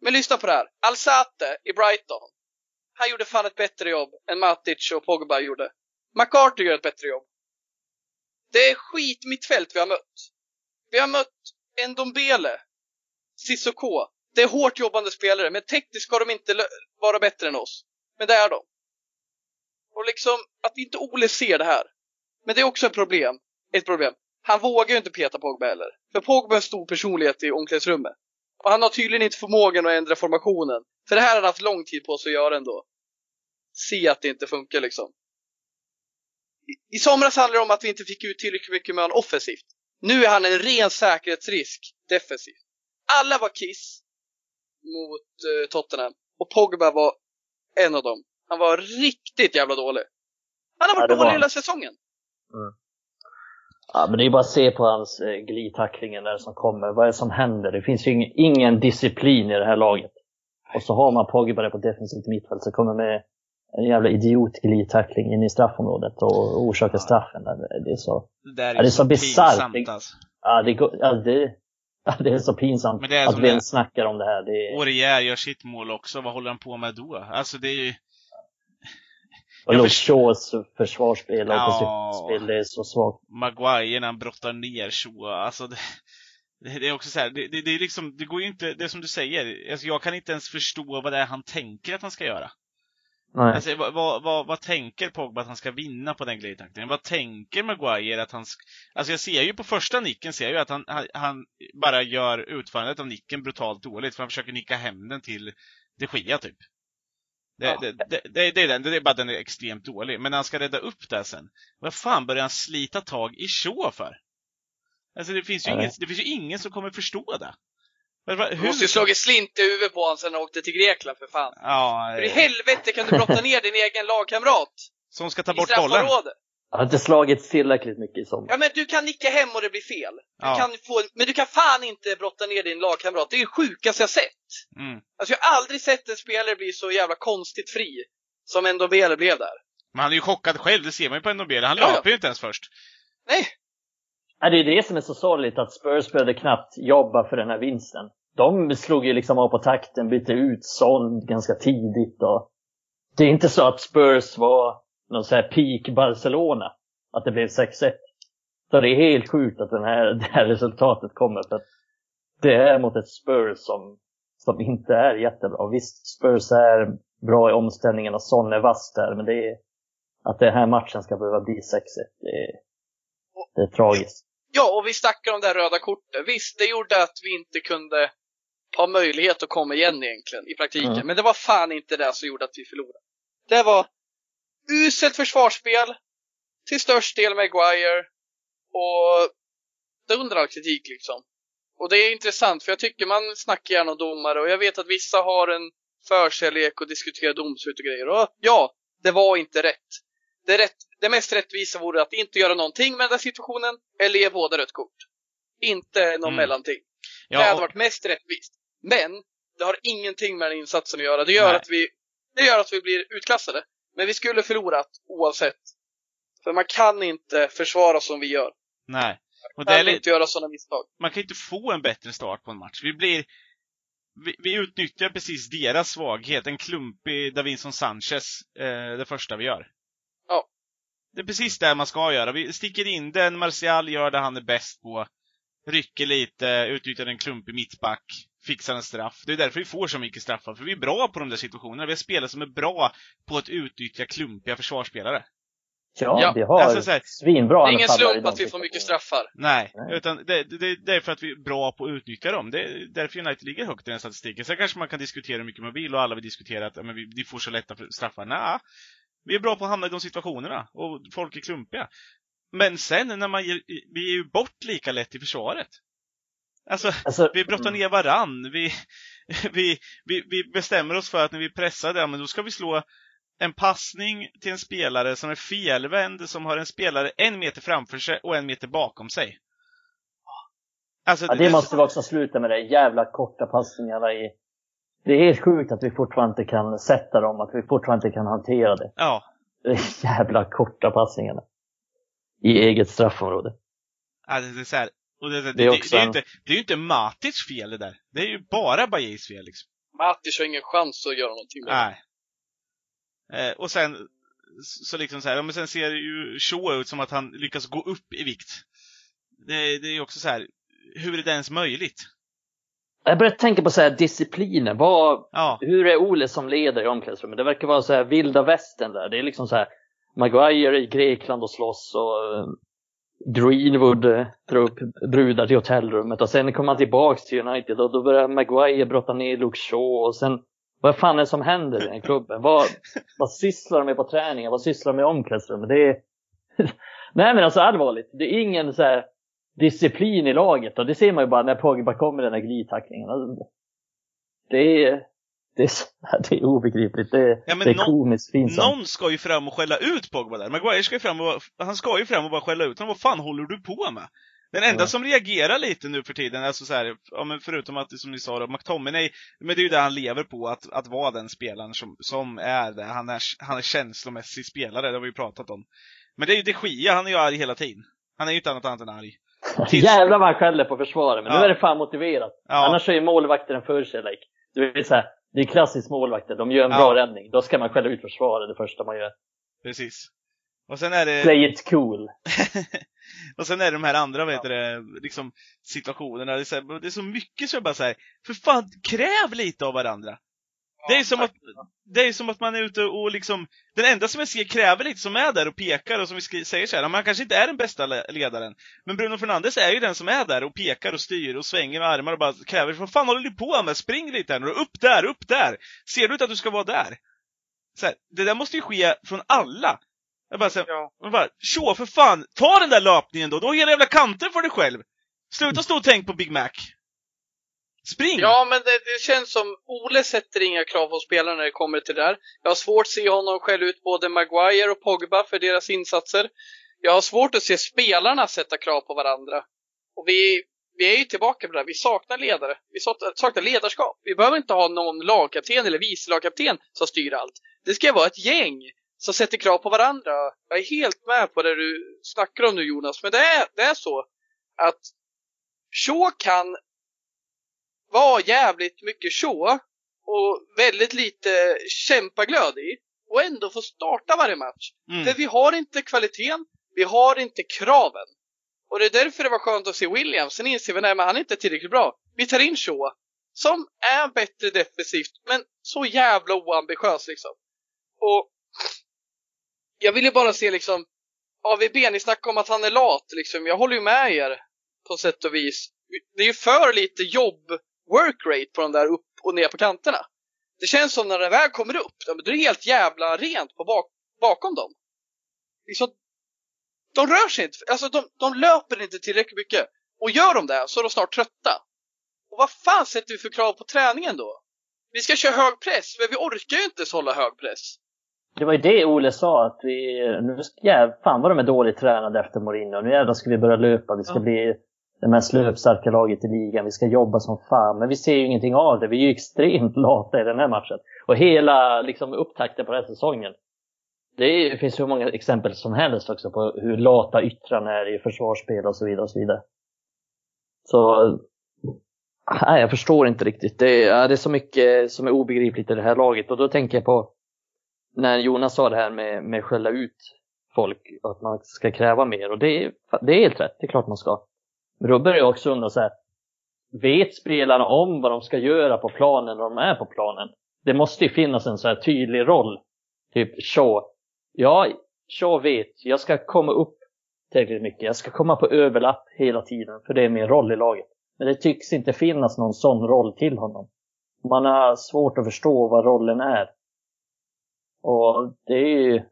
Men lyssna på det här. Alzate i Brighton. Han gjorde fan ett bättre jobb än Matic och Pogba gjorde. McCarthy gör ett bättre jobb. Det är skit mittfält vi har mött. Vi har mött Ndombele, Sissoko. Det är hårt jobbande spelare, men tekniskt ska de inte vara bättre än oss. Men det är de. Och liksom, att inte Ole ser det här. Men det är också ett problem. Ett problem. Han vågar ju inte peta Pogba heller. För Pogba är en stor personlighet i omklädningsrummet. Och han har tydligen inte förmågan att ändra formationen. För det här har han haft lång tid på sig att göra ändå. Se att det inte funkar liksom. I, I somras handlade det om att vi inte fick ut tillräckligt mycket med honom offensivt. Nu är han en ren säkerhetsrisk defensivt. Alla var kiss mot eh, Tottenham. Och Pogba var en av dem. Han var riktigt jävla dålig. Han har Ja, varit var dålig han. hela säsongen. Ja, men det är bara att se på hans eh, glidtacklingen där som kommer. Vad är det som händer? Det finns ju ingen, ingen disciplin i det här laget. Och så har man Pogba där på defensivt mittfält som kommer med en jävla idiotglidtackling in i straffområdet och orsakar straffen. Där. Det är så, Det är, Ja, det är så bisarrt. pinsamt Det- alltså. ja, det, går- ja, det, ja, det är så pinsamt Men det är att vi ens snackar om det här. Det är, Aurier gör sitt mål också, vad håller han på med då? Alltså det är ju... och Luke Shaws försvarsspel och Ja. oppositionsspel, det är så svagt. Maguire när han brottar ner Shoa, alltså det... det, det är också så här, det, det, det är liksom, det går ju inte, det är som du säger, alltså jag kan inte ens förstå vad det är han tänker att han ska göra. Nej. Alltså, vad, vad, vad, vad tänker Pogba att han ska vinna på den glidtackningen? Vad tänker Maguire att han sk- Alltså jag ser ju på första nicken, ser jag ju att han, han, bara gör utförandet av nicken brutalt dåligt, för han försöker nicka hem den till de Gia typ. Det, Ja. det, det, det, det, är den, det är bara den är extremt dålig. Men när han ska rädda upp det sen, vad fan börjar han slita tag i Shaw för? Alltså det finns ju, ingen, det finns ju ingen som kommer förstå det. Men vad- Du Hur? måste ju slagit slint i huvudet på honom sen han åkte till Grekland för fan. Ja, Hur i eh, helvete kan du brotta ner din egen lagkamrat? som ska ta bort bollen. Jag har inte slagit tillräckligt mycket i sommar. Ja men du kan nicka hem och det blir fel. Du Ja. kan få, men du kan fan inte brotta ner din lagkamrat. Det är det sjukaste jag sett. Mm. Alltså jag har aldrig sett en spelare bli så jävla konstigt fri. Som ändå Bele blev där. Men han är ju chockad själv, det ser man ju på Ndobele. Han Ja, ja. löper ju inte ens först. Nej, Ja, det är det som är så sorgligt att Spurs behövde knappt jobba för den här vinsten. De slog ju liksom av på takten, bytte ut Son ganska tidigt och det är inte så att Spurs var någon så här peak Barcelona, att det blev 6-1. Så det är helt sjukt att den här, [LAUGHS] det här resultatet kommer för det är mot ett Spurs som, som inte är jättebra. Visst, Spurs är bra i omställningen och Son är vass där, men det är att den här matchen ska behöva bli 6-1, det det är tragiskt. Ja, och vi snackar om det här röda kortet. Visst, det gjorde att vi inte kunde ha möjlighet att komma igen egentligen, i praktiken. Mm. Men det var fan inte det som gjorde att vi förlorade. Det var uselt försvarsspel, till störst del Maguire, och det under all kritik liksom. Och det är intressant, för jag tycker man snackar gärna om domare, och jag vet att vissa har en förkärlek och diskuterar domslut och grejer. Och ja, det var inte rätt. Det, rätt, det mest rättvisa vore att inte göra någonting med den där situationen, eller ge båda rött kort. Inte någon Mm. mellanting. det Ja, hade och, varit mest rättvist. Men, det har ingenting med den insatsen att göra. Det gör, Nej. att vi, det gör att vi blir utklassade. Men vi skulle förlorat oavsett. För man kan inte försvara som vi gör. nej. Och Man det kan lite, inte göra sådana misstag. man kan inte få en bättre start på en match. Vi blir... Vi, vi utnyttjar precis deras svaghet, en klumpig Davinson Sanchez, eh, det första vi gör. Det är precis det man ska göra. Vi sticker in den, Martial gör det han är bäst på. Rycker lite, utnyttjar en klumpig mittback, fixar en straff. Det är därför vi får så mycket straffar, för vi är bra på de där situationerna. Vi har spelare som är bra på att utnyttja klumpiga försvarsspelare. Ja, Ja, vi har alltså så här- svinbra Det är ingen slump att vi får mycket straffar. Nej, Nej. utan det, det, det är för att vi är bra på att utnyttja dem. Det är därför United ligger högt i den statistiken. Sen kanske man kan diskutera hur mycket man vill och alla vill diskutera att ja, men vi, vi får så lätta straffar. Nej, vi är bra på att hamna i de situationerna och folk är klumpiga. Men sen när man ger, vi ger ju bort lika lätt i försvaret. Alltså, Alltså, vi brottar mm. ner varann. Vi, [LAUGHS] vi, vi, vi bestämmer oss för att när vi pressar det, ja, men då ska vi slå en passning till en spelare som är felvänd, som har en spelare en meter framför sig och en meter bakom sig. Alltså, Ja, det måste vi också sluta med det jävla korta passningarna i... Det är helt sjukt att vi fortfarande inte kan sätta dem, att vi fortfarande inte kan hantera det. Ja, De jävla korta passningarna. I eget straffområde. alltså det är så här, och det, det, det, är det, också det är ju inte, det är inte Matic fel det där. Det är ju bara Bajis fel liksom. Matic har ingen chans att göra någonting med. Nej. Eh, och sen, så liksom så här, ja, men sen ser ju Shaw ut som att han lyckas gå upp i vikt. Det, det är ju också så här, hur är det ens möjligt? Jag börjar tänka på så här discipliner. Vad, Ja, hur är Ole som ledare i omklädningsrummet? Det verkar vara så här vilda västern där. Det är liksom så här Maguire i Grekland och slåss och eh, Greenwood eh, drar upp brudar till hotellrummet och sen kommer han tillbaks till United och då börjar Maguire brotta ner Luke Shaw och sen vad fan är det som händer i den klubben? Vad, vad sysslar de med på träningen? Vad sysslar de med i omklädningsrummet? Det är... [LAUGHS] Nej men alltså allvarligt, det är ingen så här disciplin i laget och det ser man ju bara när Pogba kommer den här glidtacklingen. Det är, det är, det är obegripligt. Det, är- Ja, det är komiskt pinsamt. någon ska ju fram och skälla ut Pogba där. Maguire ska ju fram och, han ska ju fram och bara skälla ut honom. Vad fan håller du på med? Den enda Ja. som reagerar lite nu för tiden, alltså så här, ja, men förutom att, som ni sa då, McTominay, men det är ju det han lever på, att, att vara den spelaren som, som är det. Han är, han är känslomässig spelare, det har vi ju pratat om. Men det är ju de Gia, han är ju arg hela tiden. Han är ju inte annat annat än arg. [LAUGHS] tills- Jävlar vad han skäller på försvaret, men Ja. nu är det fan motiverat. Ja, Annars är ju målvakter en förkärlek. Du vet så här, det är klassiskt målvakter, de gör en Ja. bra räddning. Då ska man skälla ut försvaret det första man gör. precis. Och sen är det... Play it cool. [LAUGHS] och sen är det de här andra, vad heter det, liksom situationerna. Det är så, här, det är så mycket så jag bara säger för fan, kräv lite av varandra. Det är som att, det är som att man är ute och liksom, den enda som jag ser kräver lite, som är där och pekar och som vi säger så här, man kanske inte är den bästa ledaren, men Bruno Fernandes är ju den som är där och pekar och styr och svänger med armar och bara kräver, vad fan håller du på med? Spring lite här nu, upp där, upp där! Ser du inte att du ska vara där? Så här, det där måste ju ske från alla. Jag bara säger, Ja. man bara, tjå för fan, ta den där löpningen då, då har hela jävla kanten för dig själv! Sluta stå och tänk på Big Mac! Spring! Ja, men det, det känns som Ole sätter inga krav på spelarna när det kommer till det där. Jag har svårt att se honom skälla ut både Maguire och Pogba för deras insatser. Jag har svårt att se spelarna sätta krav på varandra. Och vi, vi är ju tillbaka på det där, Vi saknar ledare. Vi saknar, saknar ledarskap. Vi behöver inte ha någon lagkapten eller vice lagkapten som styr allt. Det ska vara ett gäng som sätter krav på varandra. Jag är helt med på det du snackar om nu Jonas. Men det är, det är så att Shaw kan vara jävligt mycket show och väldigt lite kämpaglöd i och ändå få starta varje match. Mm. För vi har inte kvaliteten, vi har inte kraven. Och det är därför det var skönt att se Williams. Sen inser vi att han är inte tillräckligt bra. Vi tar in Shaw, som är bättre defensivt, men så jävla oambitiös liksom. Och jag ville bara se liksom, AVB, ni snackar om att han är lat liksom. Jag håller ju med er på sätt och vis. Det är ju för lite jobb work rate på de där upp och ner på kanterna. Det känns som när det väl kommer upp, då är det helt jävla rent på bak, bakom dem. Liksom, de rör sig inte, alltså de, de löper inte tillräckligt mycket. Och gör de det så är de snart trötta. Och vad fan sätter vi för krav på träningen då? Vi ska köra hög press, men vi orkar ju inte ens hålla hög press. Det var ju det Ole sa att vi, nu ja, fan vad de är dåligt tränade efter Mourinho. Nu jävlar ska vi börja löpa, vi ska Ja. bli det mest löpstarka laget i ligan, vi ska jobba som fan. Men vi ser ju ingenting av det, vi är ju [LAUGHS] extremt lata i den här matchen. Och hela liksom, upptakten på den här säsongen. Det är, finns hur många exempel som helst också på hur lata yttrarna är i försvarsspel och så vidare. Och så vidare. Så nej, jag förstår inte riktigt. Det är, det är så mycket som är obegripligt i det här laget och då tänker jag på när Jonas sa det här med, med skälla ut folk och att man ska kräva mer och det är, det är helt rätt, det är klart man ska. Men då börjar jag också undra så här, vet spelarna om vad de ska göra på planen när de är på planen? Det måste ju finnas en så här tydlig roll. Typ Shaw. Ja, Shaw vet, jag ska komma upp tillräckligt mycket. Jag ska komma på överlapp hela tiden, för det är min roll i laget. Men det tycks inte finnas någon sån roll till honom. Man har svårt att förstå vad rollen är. Och det är ju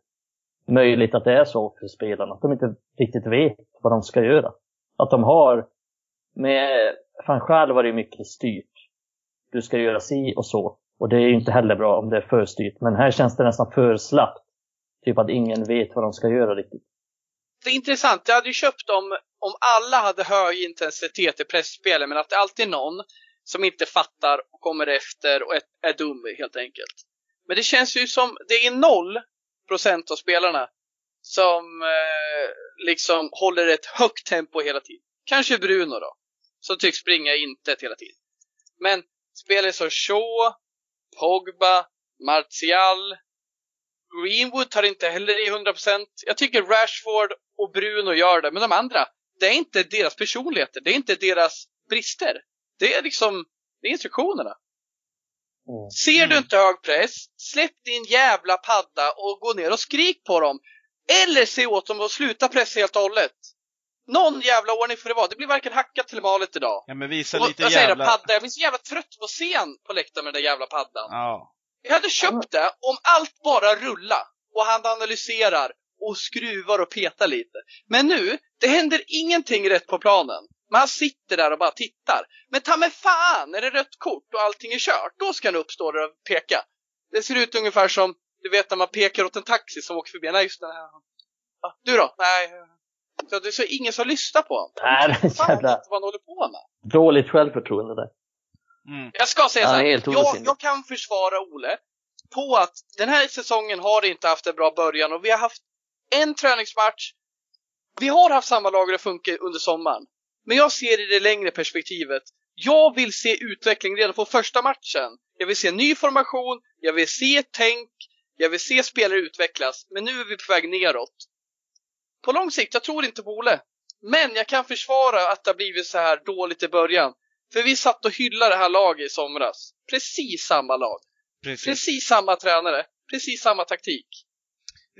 möjligt att det är så för spelarna, att de inte riktigt vet vad de ska göra. Att de har, med fan själv var det ju mycket styrt. Du ska göra si och så. Och det är ju inte heller bra om det är för styrt. Men här känns det nästan för slappt. Typ att ingen vet vad de ska göra riktigt. Det är intressant, jag hade ju köpt om, om alla hade hög intensitet i pressspelet men att det alltid är någon som inte fattar och kommer efter och är, är dum helt enkelt. Men det känns ju som, det är noll procent av spelarna som eh, liksom håller ett högt tempo hela tiden. Kanske Bruno då, som tycks springa intet hela tiden. Men spelare som Shaw, Pogba, Martial, Greenwood tar inte heller i 100%. Jag tycker Rashford och Bruno gör det, men de andra, det är inte deras personligheter, det är inte deras brister. Det är liksom, det är instruktionerna. Mm. Ser du Mm. inte hög press, släpp din jävla padda och gå ner och skrik på dem. Eller se åt dem att sluta pressa helt och hållet. Någon jävla ordning får det vara. Det blir varken hackat eller malet idag. Ja men visa Och lite jag säger det, jävla... padda. Jag blir så jävla trött på scen på läktaren med den där jävla paddan. Ja. Jag hade köpt det om allt bara rulla och han analyserar och skruvar och petar lite. Men nu, det händer ingenting rätt på planen. Men han sitter där och bara tittar. Men ta mig fan, är det rött kort och allting är kört, då ska han uppstå där och peka. Det ser ut ungefär som, du vet när man pekar åt en taxi som åker förbi. Nej, just det. Ja, Du då? Nej. Så det är så ingen som lyssnar på honom. Nej, det är Fan jävla vad han håller på med. dåligt självförtroende där. Mm. Jag ska säga så är här. Jag, jag kan försvara Ole på att den här säsongen har inte haft en bra början och vi har haft en träningsmatch. Vi har haft samma lag och det funkar under sommaren. Men jag ser i det längre perspektivet. Jag vill se utveckling redan på första matchen. Jag vill se ny formation, jag vill se tänk, jag vill se spelare utvecklas. Men nu är vi på väg neråt. på lång sikt, jag tror inte på Ole. Men jag kan försvara att det har blivit så här dåligt i början. För vi satt och hyllade det här laget i somras. Precis samma lag. Precis. Precis samma tränare. Precis samma taktik.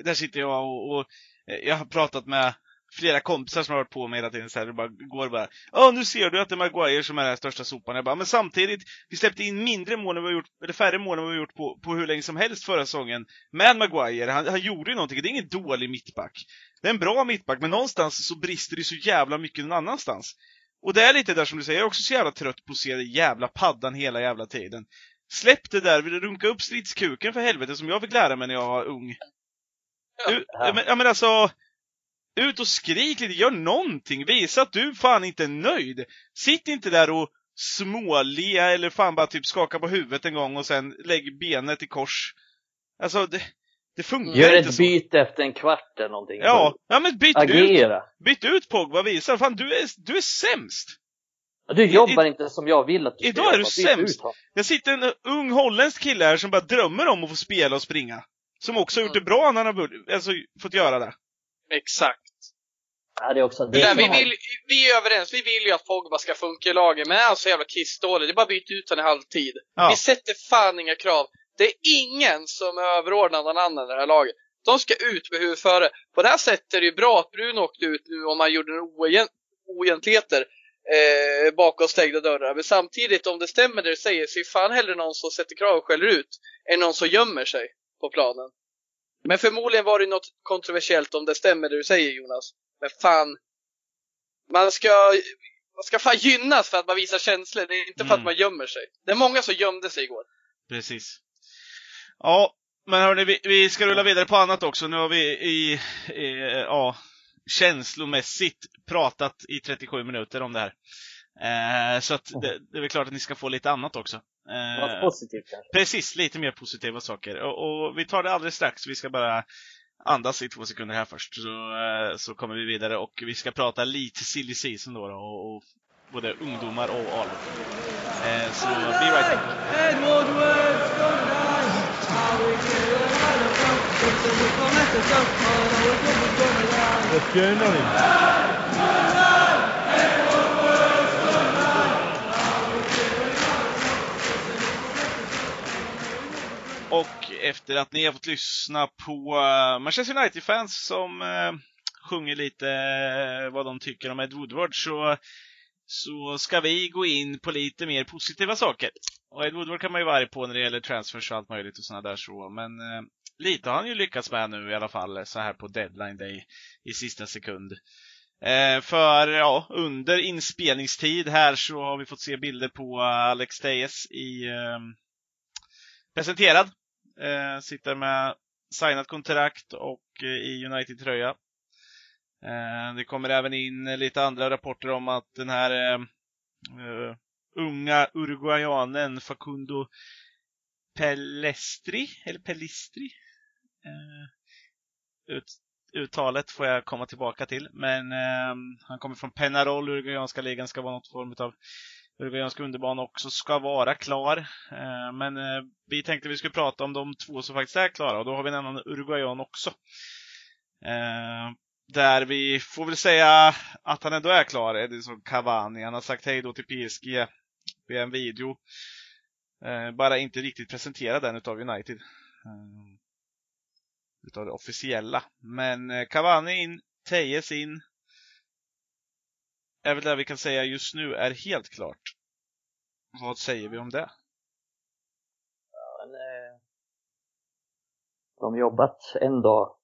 Där sitter jag och, och eh, jag har pratat med flera kompisar som har varit på mig hela tiden så här, det bara går bara Ja, nu ser du att det är Maguire som är den största sopan. Jag bara, men samtidigt, vi släppte in mindre mål än vi har gjort, eller färre mål än vi har gjort på, på hur länge som helst förra säsongen. Med Maguire, han, han gjorde ju någonting, det är ingen dålig mittback. Det är en bra mittback, men någonstans så brister det så jävla mycket någon annanstans. Och det är lite där som du säger, jag är också så jävla trött på att se den jävla paddan hela jävla tiden. Släpp det där, vill runka upp stridskuken för helvete som jag fick lära mig när jag var ung. Ja. U- ja, men, ja men alltså, ut och skrik lite, gör någonting, visa att du fan inte är nöjd. Sitt inte där och småle eller fan bara typ skaka på huvudet en gång och sen lägg benet i kors. Alltså, det, det funkar Gör inte ett så. byte efter en kvart eller någonting. Ja, ja men byt ut, Agera. byt ut Pogba, visa, fan du är, du är sämst. Du jobbar inte som jag vill att du ska Idag är jobba. du Byt sämst. ut. Jag sitter en ung holländsk kille här som bara drömmer om att få spela och springa. Som också har gjort det Mm. bra när han har alltså, fått göra det. Exakt. Ja, det är också Det där, vi, vill, vi är överens, vi vill ju att Pogba ska funka i laget, men han är så jävla kissdålig. Det är bara att byta ut honom i halvtid. Ja. Vi sätter fan inga krav. Det är ingen som är överordnad någon annan i det här laget. De ska ut med huvudet före. På det här sättet är det ju bra att Bruno åkte ut nu om han gjorde några oegent, oegentligheter eh, bakom stängda dörrar. Men samtidigt, om det stämmer det du säger, så är fan hellre någon som sätter krav och skäller ut än någon som gömmer sig på planen. Men förmodligen var det något kontroversiellt om det stämmer det du säger Jonas. Men fan, man ska, man ska fan gynnas för att man visar känslor, det är inte för Mm. att man gömmer sig. Det är många som gömde sig igår. Precis. Ja, men hörni, vi, vi ska rulla vidare på annat också. Nu har vi i, i ja, känslomässigt pratat i 37 minuter om det här. Eh, så att det, det är väl klart att ni ska få lite annat också. Något Eh, positivt kanske. precis, lite mer positiva saker. Och, och vi tar det alldeles strax. Vi ska bara andas i två sekunder här först. Så, eh, så kommer vi vidare och vi ska prata lite silly season då, då och, och både ungdomar och A-lag. Eh, så be right back. Vad skönar Och efter att ni har fått lyssna på eh, Manchester United-fans som eh, sjunger lite eh, vad de tycker om Ed Woodward så, så ska vi gå in på lite mer positiva saker. Och Ed Woodward kan man ju vara arg på när det gäller transfers och allt möjligt och sådana där så, men eh, lite har han ju lyckats med nu i alla fall så här på deadline day i sista sekund. Eh, för ja, under inspelningstid här så har vi fått se bilder på eh, Alex Tejes i eh, presenterad. Eh, sitter med signat kontrakt och eh, i United-tröja. Eh, det kommer även in lite andra rapporter om att den här eh, eh unga uruguayanen Facundo Pellestri, eller Pellistri, eh, ut, uttalet får jag komma tillbaka till. Men eh, han kommer från Penarol, uruguayanska ligan, ska vara något form av Uruguayanska underbana också ska vara klar. Eh, men eh, vi tänkte vi skulle prata om de två som faktiskt är klara och då har vi en annan Uruguayan också. Eh, där vi får väl säga att han ändå är klar, Edison Cavani. Han har sagt hej då till PSG via en video. Bara inte riktigt presenterad den utav United. Utav det officiella. Men Cavani in, Tejes in, är väl det vi kan säga just nu är helt klart. Vad säger vi om det? Eh, de har jobbat en dag,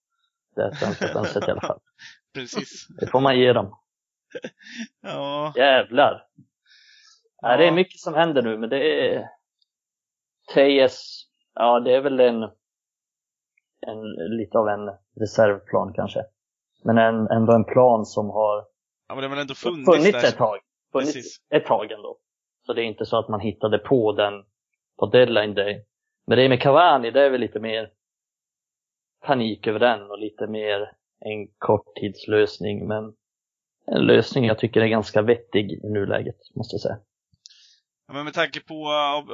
det svenska fönstret i alla fall. [LAUGHS] Precis. Det får man ge dem. [LAUGHS] Ja, Jävlar! Ja. det är mycket som händer nu, men det är... Tejes, ja det är väl en, en lite av en reservplan kanske. Men en, ändå en plan som har ja men det har väl ändå funnits, funnits där. ett tag. Funnits Precis. ett tag ändå. Så det är inte så att man hittade på den på deadline day. Men det med Cavani, det är väl lite mer panik över den och lite mer en korttidslösning. Men en lösning jag tycker är ganska vettig i nuläget, måste jag säga. Ja, men med tanke på,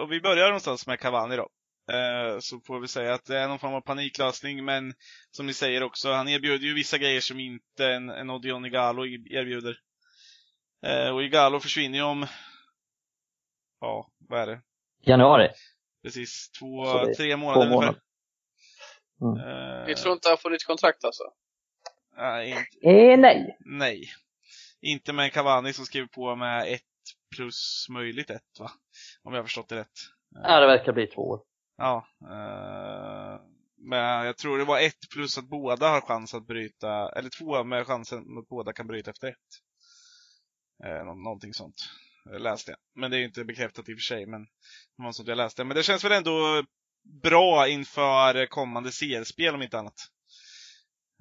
och vi börjar någonstans med Cavani då. Eh, så får vi säga att det är någon form av paniklösning, men som ni säger också, han erbjuder ju vissa grejer som inte en, en Odion Igalo erbjuder. Eh, och Igalo försvinner ju om, ja, vad är det? Januari. Precis, två, tre månader två månader. ungefär. Eh, Ni tror inte han får nytt kontrakt alltså? nej, inte, Eh, nej. nej. Inte med Cavani som skriver på med ett plus möjligt ett, va? Om jag har förstått det rätt. Ja, det verkar bli två år. Ja. Eh, men jag tror det var ett plus att båda har chans att bryta, eller två med chansen att båda kan bryta efter ett. Eh, nå- någonting sånt. Jag läste jag. Men det är ju inte bekräftat i och för sig, men det var sånt jag läste. Men det känns väl ändå bra inför kommande CL-spel om inte annat.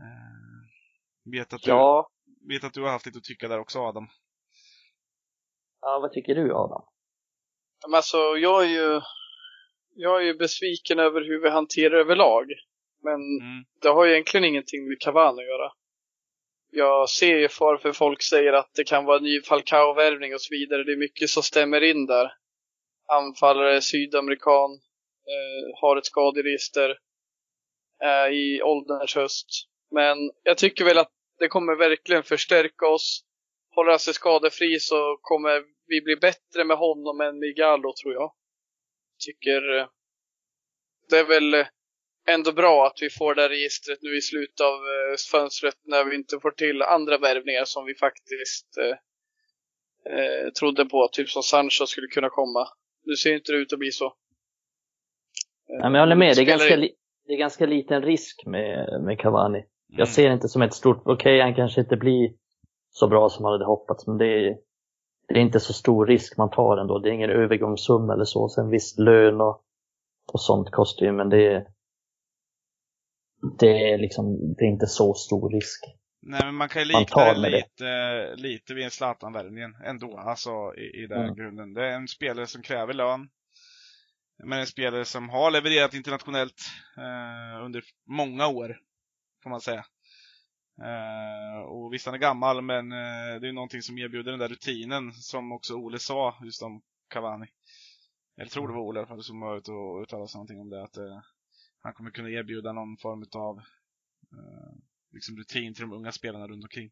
Eh, vet, att du, Ja. vet att du har haft lite att tycka där också Adam. ja, vad tycker du Adam? Men alltså, jag är ju, jag är ju besviken över hur vi hanterar överlag. Men Mm. det har ju egentligen ingenting med Cavani att göra. Jag ser ju varför folk säger att det kan vara en ny Falcao-värvning och så vidare. Det är mycket som stämmer in där. Anfallare, sydamerikan, eh, har ett skaderegister eh, i ålderns höst. Men jag tycker väl att det kommer verkligen förstärka oss. Håller han sig skadefri så kommer vi bli bättre med honom än med Gallo tror jag. Tycker eh, det är väl eh, ändå bra att vi får det här registret nu i slutet av eh, fönstret när vi inte får till andra värvningar som vi faktiskt eh, trodde på. Typ som Sancho skulle kunna komma. Nu ser inte det ut att bli så. Nej, men jag håller med. Det är, ganska, li- det är ganska liten risk med, med Cavani. Mm. Jag ser det inte som ett stort, okej han kanske inte blir så bra som man hade hoppats, men det är, det är inte så stor risk man tar ändå. Det är ingen övergångssumma eller så. Sen visst lön och, och sånt kostar ju, men det är, det är liksom, det är inte så stor risk. Nej, men man kan ju likna det. lite, lite vid en Zlatan-värvningen ändå, alltså i, i den Mm. grunden. Det är en spelare som kräver lön. Men en spelare som har levererat internationellt eh, under många år, får man säga. Eh, och visst, han är gammal, men eh, det är någonting som erbjuder den där rutinen som också Ole sa just om Cavani. Jag tror det var Ole i alla fall som var ute och uttalade sig någonting om det, att eh, han kommer kunna erbjuda någon form av liksom rutin till de unga spelarna runt omkring.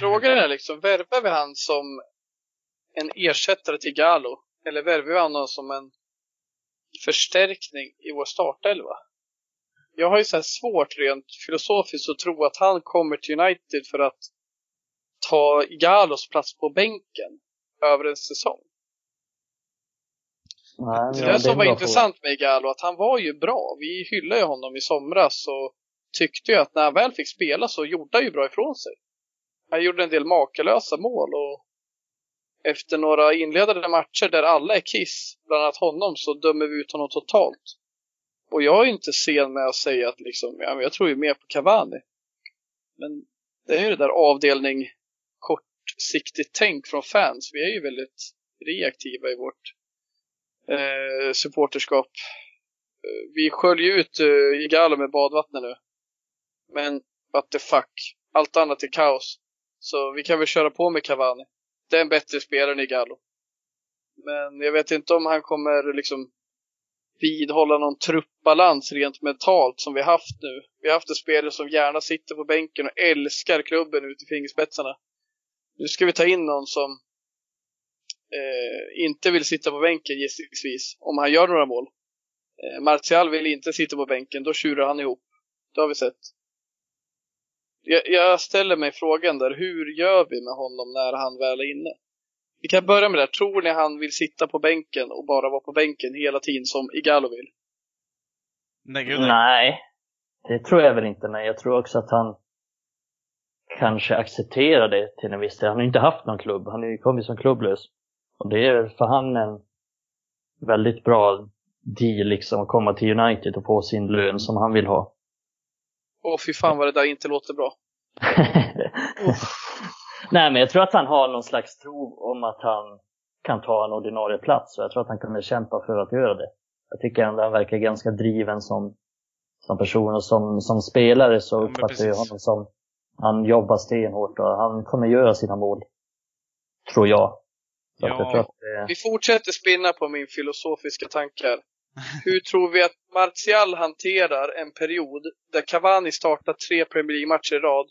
Frågan är liksom, värvar vi han som en ersättare till Galo? Eller värvar vi honom som en förstärkning i vår startelva? Jag har ju så svårt rent filosofiskt att tro att han kommer till United för att ta Galos plats på bänken över en säsong. Nej, Det det som var intressant med Galo, att han var ju bra. Vi hyllade ju honom i somras och tyckte ju att när han väl fick spela så gjorde han ju bra ifrån sig. Han gjorde en del makalösa mål och efter några inledande matcher där alla är kiss, bland annat honom, så dömer vi ut honom totalt. Och jag är inte sen med att säga att liksom, ja, men jag tror ju mer på Cavani. Men det är ju det där avdelning kortsiktigt tänk från fans. Vi är ju väldigt reaktiva i vårt eh, supporterskap. Eh, vi sköljer ut eh, Igalo med badvattnet nu. Men what the fuck. Allt annat är kaos. Så vi kan väl köra på med Cavani. Det är en bättre spelare än Igalo. Men jag vet inte om han kommer liksom vidhålla någon truppbalans rent mentalt som vi haft nu. Vi har haft en spelare som gärna sitter på bänken och älskar klubben ut i fingerspetsarna. Nu ska vi ta in någon som eh, inte vill sitta på bänken gissningsvis, om han gör några mål. Eh, Martial vill inte sitta på bänken, då tjurar han ihop. Det har vi sett. Jag, jag ställer mig frågan där, hur gör vi med honom när han väl är inne? Vi kan börja med det här. Tror ni han vill sitta på bänken och bara vara på bänken hela tiden som Igalo vill? Nej, gud nej. Nej, det tror jag väl inte, men jag tror också att han kanske accepterar det till en viss del. Han har ju inte haft någon klubb, han är ju kommit som klubblös. Och det är för han en väldigt bra deal liksom att komma till United och få sin lön som han vill ha. Åh fy fan vad det där inte låter bra. [LAUGHS] Nej, men jag tror att han har någon slags tro om att han kan ta en ordinarie plats och jag tror att han kommer kämpa för att göra det. Jag tycker ändå han verkar ganska driven som, som person och som, som spelare så uppfattar jag honom som han jobbar stenhårt och han kommer göra sina mål. Tror jag. Så jag Ja. tror att det, Vi fortsätter spinna på min filosofiska tankar. [LAUGHS] Hur tror vi att Martial hanterar en period där Cavani startar tre Premier League-matcher i rad?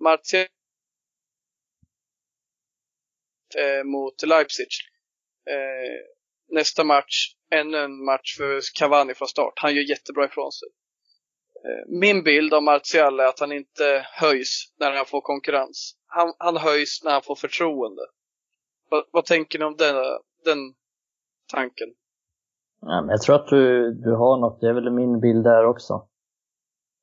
Martial eh, mot Leipzig. Eh, nästa match, ännu en match för Cavani från start. Han gör jättebra ifrån sig. Eh, min bild av Martial är att han inte höjs när han får konkurrens. Han, han höjs när han får förtroende. Vad, vad tänker ni om den, den tanken? ja, men jag tror att du, du har något, det är väl min bild där också.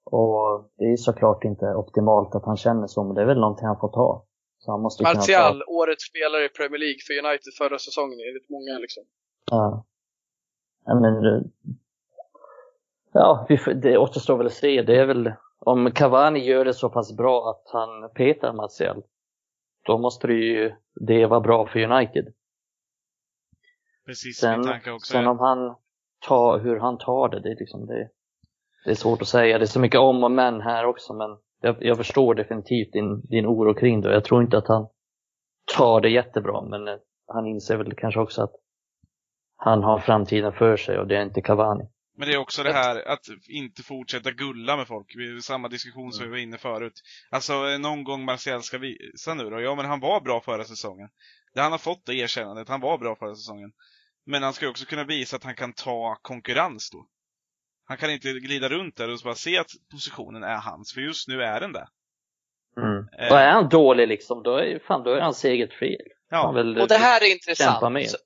Och det är såklart inte optimalt att han känner så, men det är väl någonting han får ta. Så han måste kunna ta- Martial, årets spelare i Premier League för United förra säsongen enligt många liksom. Ja. ja men, eh, ja, det återstår väl att se. Det är väl, om Cavani gör det så pass bra att han petar Martial, då måste det ju det vara bra för United. Precis, Sen, också. sen om han tar, hur han tar det, det är liksom det, det är svårt att säga. Det är så mycket om och men här också, men jag, jag förstår definitivt din, din oro kring det. Jag tror inte att han tar det jättebra, men eh, han inser väl kanske också att han har framtiden för sig och det är inte Cavani. Men det är också det här att inte fortsätta gulla med folk. Vi- Samma diskussion som vi var inne förut. Alltså eh, någon gång Martial ska visa nu då. Ja men han var bra förra säsongen. Det han har fått det erkännandet, han var bra förra säsongen. Men han ska också kunna visa att han kan ta konkurrens då. Han kan inte glida runt där och bara se att positionen är hans, för just nu är den det. Eh. Och är han dålig liksom, då är, fan, då är hans eget fel. Ja, Han väl, Och det här är intressant. med. Så,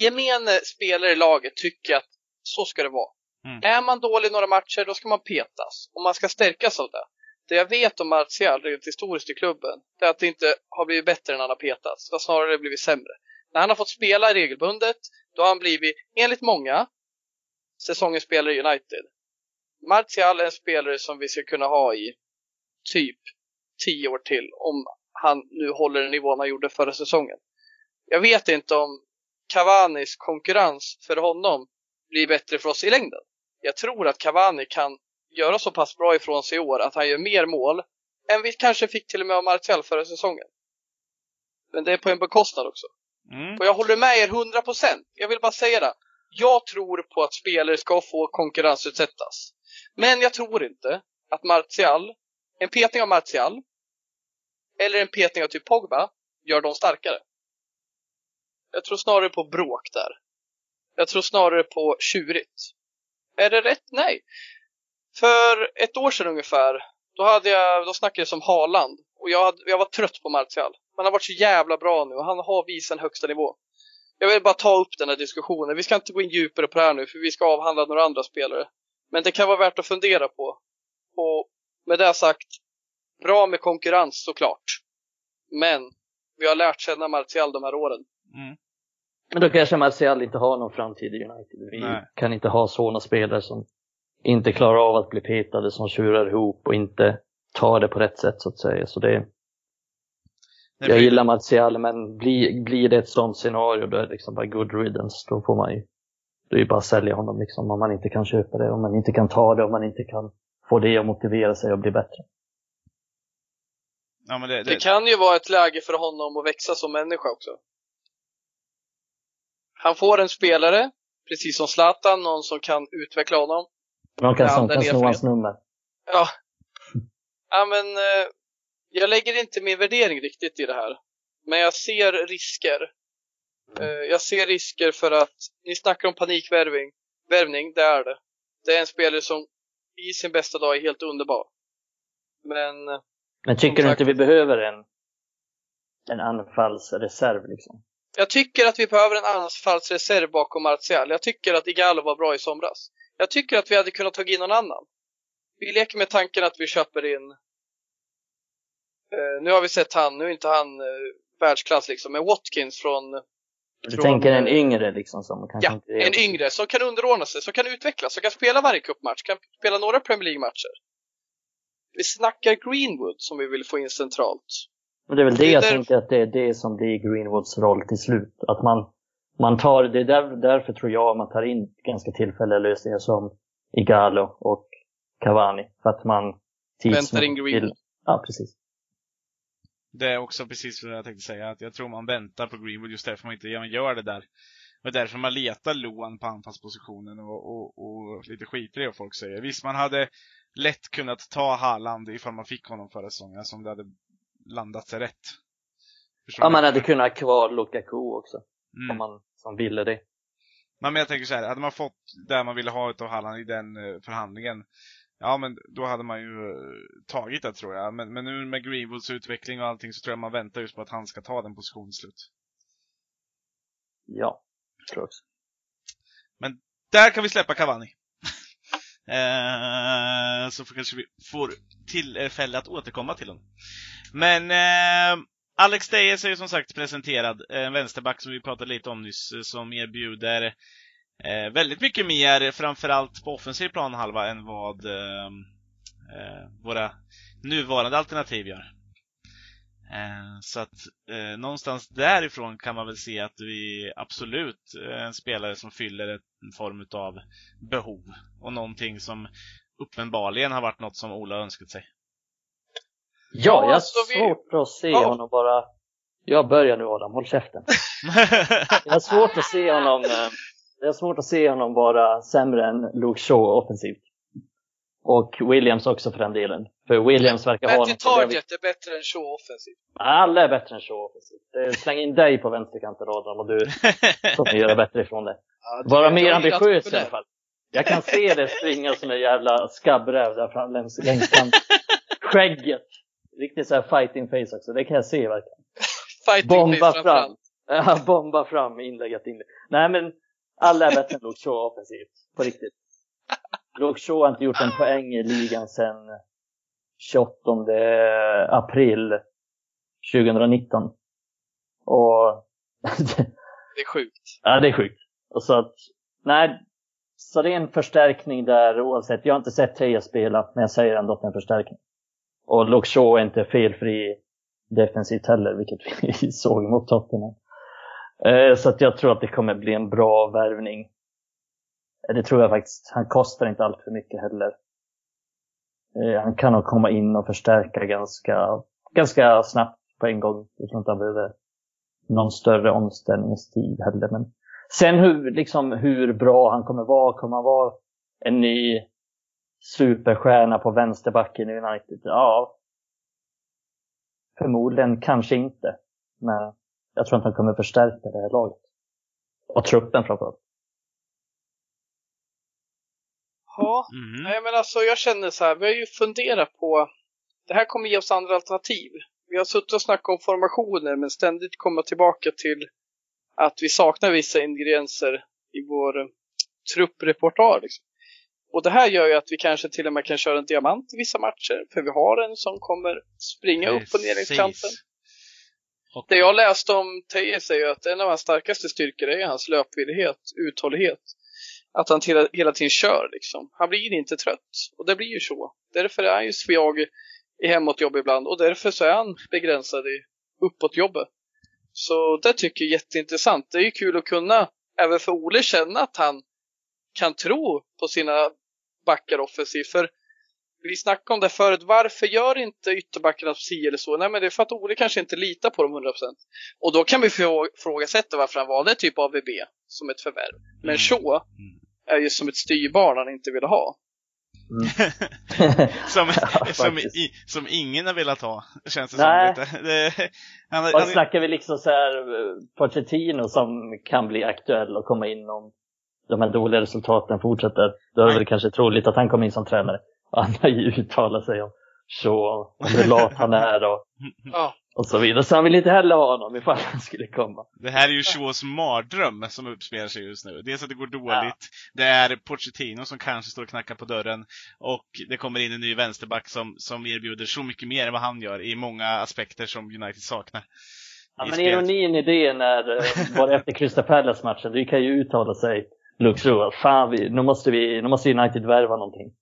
Gemene spelare i laget tycker att så ska det vara. Mm. Är man dålig några matcher, då ska man petas. Och man ska stärkas av det. Det jag vet om Martial, rent historiskt i klubben, det är att det inte har blivit bättre när han har petats. Det har snarare blivit sämre. När han har fått spela regelbundet, då har han blivit, enligt många, säsongens spelare i United. Martial är en spelare som vi ska kunna ha i typ 10 år till om han nu håller den nivån han gjorde förra säsongen. Jag vet inte om Cavanis konkurrens för honom blir bättre för oss i längden. Jag tror att Cavani kan göra så pass bra ifrån sig i år att han gör mer mål än vi kanske fick till och med av Martial förra säsongen. Men det är på en bekostnad också. mm. Och jag håller med er 100%. Jag vill bara säga det. Jag tror på att spelare ska få konkurrensutsättas. Men jag tror inte att Martial, en petning av Martial eller en petning av typ Pogba gör dem starkare. Jag tror snarare på bråk där. Jag tror snarare på tjurigt. Är det rätt? Nej. För ett år sedan ungefär, då, hade jag, då snackade jag som Haaland och jag, hade, jag var trött på Martial. Han har varit så jävla bra nu och han har visat en högsta nivå. Jag vill bara ta upp den här diskussionen. Vi ska inte gå in djupare på det här nu för vi ska avhandla några andra spelare. Men det kan vara värt att fundera på. Och med det sagt, bra med konkurrens såklart. Men vi har lärt känna Martial de här åren. Mm. Men då kanske Martial inte har någon framtid i United. Vi Nej. kan inte ha sådana spelare som inte klarar av att bli petade, som tjurar ihop och inte tar det på rätt sätt så att säga. Så det, Det jag blir- gillar Martial, men blir, blir det ett sådant scenario då är det liksom bara good riddance. Då får man ju, då är det bara att sälja honom liksom om man inte kan köpa det, om man inte kan ta det, om man inte kan få det att motivera sig och bli bättre. Ja, men det, Det det, kan ju vara ett läge för honom att växa som människa också. Han får en spelare, precis som Zlatan, någon som kan utveckla honom. Någon kan, som kan sno hans nummer. Ja. Ja men, eh, jag lägger inte min värdering riktigt i det här. Men jag ser risker. Eh, jag ser risker för att, ni snackar om panikvärvning. Värvning, det är det. Det är en spelare som i sin bästa dag är helt underbar. Men, Men tycker Som du sagt- inte vi behöver en, en anfallsreserv liksom? jag tycker att vi behöver en anfallsreserv bakom Martial. Jag tycker att Igalo var bra i somras. Jag tycker att vi hade kunnat ta in någon annan. Vi leker med tanken att vi köper in eh, nu har vi sett han, nu är inte han eh, världsklass liksom, men Watkins från Du Från, tänker en eh, yngre liksom som kanske Ja, inte är... en yngre som kan underordna sig, som kan utvecklas, som kan spela varje cupmatch, kan spela några Premier League-matcher. Vi snackar Greenwood som vi vill få in centralt. Men det är väl det Det jag där- tänker att det är det som blir Greenwoods roll till slut. Att man, man tar, det är där, därför tror jag man tar in ganska tillfälliga lösningar som Igalo och Cavani. För att man Väntar in Greenwood. Ja, precis. Det är också precis vad jag tänkte säga, att jag tror man väntar på Greenwood just därför man inte gör det där. Och därför man letar Loan på anfallspositionen och, och, och lite skiter i vad folk säger. Visst, man hade lätt kunnat ta Haaland ifall man fick honom förra säsongen, alltså om det hade landat sig rätt. Förstår Ja, man hade kunnat ha kvar Lukaku också, Mm. om man som ville det. Men jag tänker så här, hade man fått det man ville ha utav Halland i den eh, förhandlingen, ja men då hade man ju eh, tagit det tror jag. Men, men nu med Greenwoods utveckling och allting så tror jag man väntar just på att han ska ta den positionen slut. Ja, jag tror också. Där kan vi släppa Cavani. [LAUGHS] eh, så kanske vi får tillfälle att återkomma till honom. Men eh, Alex Dejes är ju som sagt presenterad, en vänsterback som vi pratade lite om nyss, eh, som erbjuder eh, väldigt mycket mer, framförallt på offensiv planhalva, än vad eh, eh, våra nuvarande alternativ gör. Eh, så att eh, någonstans därifrån kan man väl se att vi absolut är en spelare som fyller en form av behov och någonting som uppenbarligen har varit något som Ola önskat sig. Ja, Ja, jag har alltså, svårt att se Ja. honom bara... Jag börjar nu Adam, håll käften. [LAUGHS] Jag har svårt att se honom... Jag har svårt att se honom vara sämre än Luke Shaw offensivt. Och Williams också för den delen. För Williams verkar ha Matty. Target är bättre än Shaw offensivt. Alla är bättre än Shaw offensivt. Släng in dig på vänsterkanten Adam och du [LAUGHS] kommer göra bättre ifrån det. Ja, det- Vara mer ambitiös det. i alla fall. Jag kan se det springa som en jävla skabbräv där fram längs, längs kanten. Skägget. Riktigt så här fighting face också. Det kan jag se verkligen. [LAUGHS] Fighting Bomba face fram. framförallt. [LAUGHS] Ja, bomba fram inlägget in. Nej men, alla är än Luke Shaw offensivt. På riktigt. Luke Shaw har inte gjort en poäng i ligan sedan 28 april 2019. Och [LAUGHS] Det är sjukt. Ja, det är sjukt. Och så att, nej, så det är en förstärkning där oavsett. Jag har inte sett Teja spela, men jag säger ändå att det är en förstärkning. Och Luke Shaw är inte felfri defensivt heller, vilket [LAUGHS] vi såg mot Tottenham. Eh, så att jag tror att det kommer bli en bra värvning. Eh, det tror jag faktiskt. Han kostar inte allt för mycket heller. Eh, han kan nog komma in och förstärka ganska, ganska snabbt på en gång. Jag tror inte han behöver någon större omställningstid heller. Men sen hur, liksom, hur bra han kommer vara. Kommer han vara en ny superstjärna på vänsterbacken i United? Ja. Förmodligen kanske inte. Men jag tror inte han kommer förstärka det här laget. Och truppen framförallt. Ja, Mhm. nej men alltså jag känner så här, vi har ju funderat på, det här kommer ge oss andra alternativ. Vi har suttit och snackat om formationer men ständigt komma tillbaka till att vi saknar vissa ingredienser i vår eh, trupprepertoar. Liksom. Och det här gör ju att vi kanske till och med kan köra en diamant i vissa matcher, för vi har en som kommer springa upp och ner Precis. kanten. Och, Det jag läste om Tejes är ju att en av hans starkaste styrkor är hans löpvillighet, uthållighet. Att han hela, hela tiden kör liksom. Han blir inte trött. Och det blir ju så. Därför är han ju svag i hemåtjobb ibland och därför så är han begränsad i uppåtjobbet. Så det tycker jag är jätteintressant. Det är ju kul att kunna, även för Ole, känna att han kan tro på sina backar offensivt. För vi snackade om det förut, varför gör inte ytterbackarna si eller så? Nej men det är för att Ole kanske inte litar på dem 100%. Och då kan vi frå- ifrågasätta varför han valde typ AVB som ett förvärv. Men Mm. Shaw Mm. är ju som ett styrbarn han inte ville ha. [LAUGHS] som, Ja, som, i, som ingen har velat ha, känns det Nej. som lite. Det, han, Och han, snackar vi liksom så här eh, Pochettino som kan bli aktuell och komma in om de här dåliga resultaten fortsätter. Då är det väl kanske troligt att han kommer in som tränare. Han har [LAUGHS] ju uttalat sig om så, om hur lat han är och, [LAUGHS] Ja, och så vidare. Så han vill inte heller ha honom ifall han skulle komma. Det här är ju Shaws mardröm som uppspelar sig just nu. Dels att det går dåligt, det är Pochettino som kanske står och knackar på dörren och det kommer in en ny vänsterback som, som erbjuder så mycket mer än vad han gör i många aspekter som United saknar. Ja, men ironin i det när, eh, bara efter Crystal Palace-matchen, du kan ju uttala sig Luke Shaw, fan vi, nu måste vi, nu måste United värva någonting.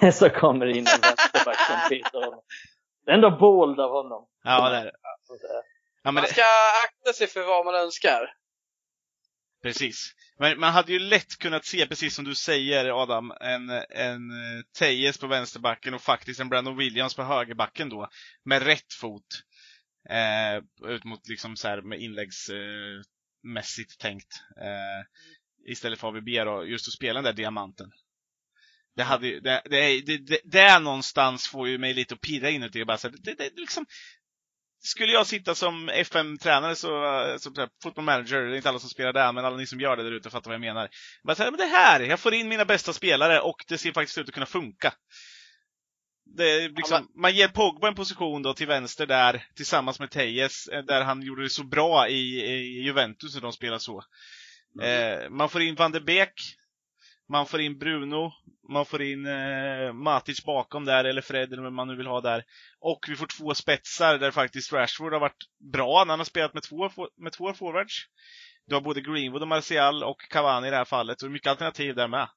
[LAUGHS] så kommer det in en vänsterback som petar honom. Det är ändå bold av honom. Ja, det är det. Ja, men man det, ska akta sig för vad man önskar. precis. Men man hade ju lätt kunnat se, precis som du säger Adam, en, en eh, Tejes på vänsterbacken och faktiskt en Brandon Williams på högerbacken då, med rätt fot. Eh, ut mot liksom så här med inläggsmässigt tänkt. Eh, istället för AVB då, just att spela den där diamanten. Det hade det, det, det, det, någonstans får ju mig lite att pirra inuti bara så här, det, det, liksom, skulle jag sitta som FM-tränare så, så football manager, det är inte alla som spelar där, men alla ni som gör det där ute fattar vad jag menar. Bara så här, men det här, jag får in mina bästa spelare och det ser faktiskt ut att kunna funka. Det liksom, man ger Pogba en position då till vänster där, tillsammans med Tejes, eh, där han gjorde det så bra i, i Juventus när de spelade så. Mm. Eh, man får in van de Beek, man får in Bruno, man får in eh, Matic bakom där, eller Fred, eller vad man nu vill ha där. Och vi får två spetsar där faktiskt Rashford har varit bra när han har spelat med två, med två forwards. Du har både Greenwood och Martial och Cavani i det här fallet, och mycket alternativ där med.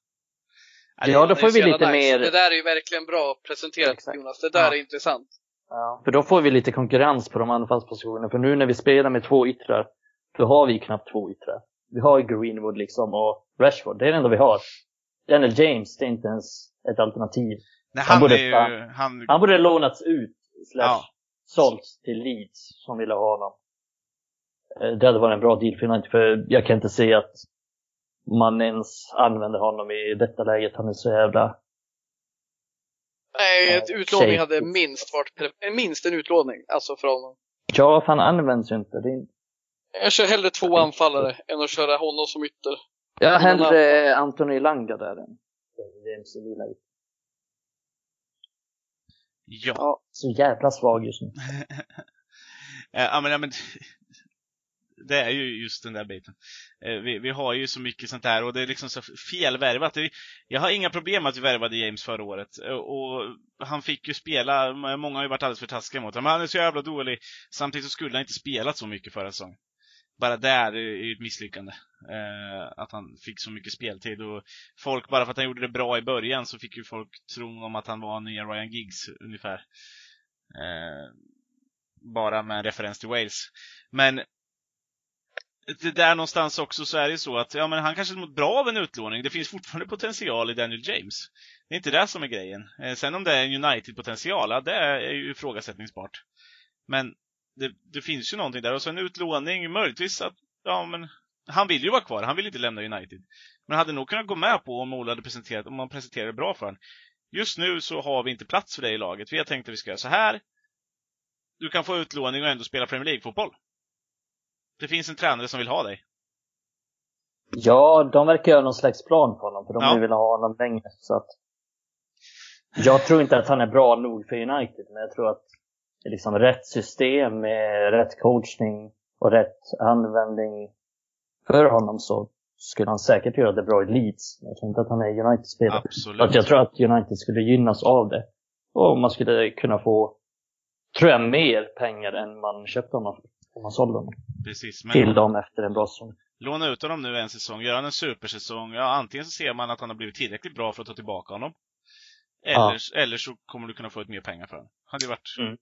Ja, då får vi lite nice. mer... Det där är ju verkligen bra presenterat Exakt. Jonas, det där ja. är intressant. Ja, för då får vi lite konkurrens på de anfallspositionerna, för nu när vi spelar med två yttrar, då har vi knappt två yttrar. Vi har Greenwood liksom och Rashford, det är det enda vi har. Daniel James, det är inte ens ett alternativ. Nej, han, han, borde, ju, han... han borde lånats ut, slash ja. sålts till Leeds som ville ha honom. Eh, det hade varit en bra deal för United, för jag kan inte se att man ens använder honom i detta läget. Han är så jävla... Nej, ett utlåning hade minst varit minst en utlåning, alltså för honom. Ja, för han används ju inte. Det är... Jag kör hellre två anfallare än att köra honom som ytter. Jag har hellre Anthony Langa där än James Villa. Ja. ja. Så jävla svag just nu. [LAUGHS] ja, men, ja, men det är ju just den där biten. Eh, vi, vi, har ju så mycket sånt där och det är liksom så felvärvat. Jag har inga problem att vi värvade James förra året. Eh, och han fick ju spela, många har ju varit alldeles för taskiga mot honom. Han är så jävla dålig. Samtidigt så skulle han inte spelat så mycket förra säsongen. Bara där är ju ett misslyckande. Eh, att han fick så mycket speltid och folk, bara för att han gjorde det bra i början så fick ju folk tro om att han var nya Ryan Giggs ungefär. Eh, bara med referens till Wales. Men det där någonstans också så är det ju så att ja, men han kanske mått bra av en utlåning. Det finns fortfarande potential i Daniel James. Det är inte det som är grejen. Eh, sen om det är en United-potential, ja, det är ju ifrågasättningsbart. Men det, det, finns ju någonting där. Och så en utlåning, möjligtvis att, ja men, han vill ju vara kvar. Han vill inte lämna United. Men hade nog kunnat gå med på om Ola hade presenterat, om man presenterade bra för honom. Just nu så har vi inte plats för det i laget. Vi har tänkt att vi ska göra så här. Du kan få utlåning och ändå spela Premier League-fotboll. Det finns en tränare som vill ha dig. Ja, de verkar göra någon slags plan på honom, för de ja. vill ha honom länge. Så att... Jag tror inte att han är bra nog för United, men jag tror att liksom rätt system med rätt coachning och rätt användning för honom så skulle han säkert göra det bra i Leeds. Jag tror inte att han är United-spelare. Absolut. jag tror att United skulle gynnas av det. Och man skulle kunna få, tror jag, mer pengar än man köpte honom om man sålde honom. Precis, men till dem efter en bra säsong. Låna ut honom nu en säsong, göra en supersäsong. Ja, antingen så ser man att han har blivit tillräckligt bra för att ta tillbaka honom. Eller, ja. eller så kommer du kunna få ut mer pengar för honom. Hade ju varit... Mm.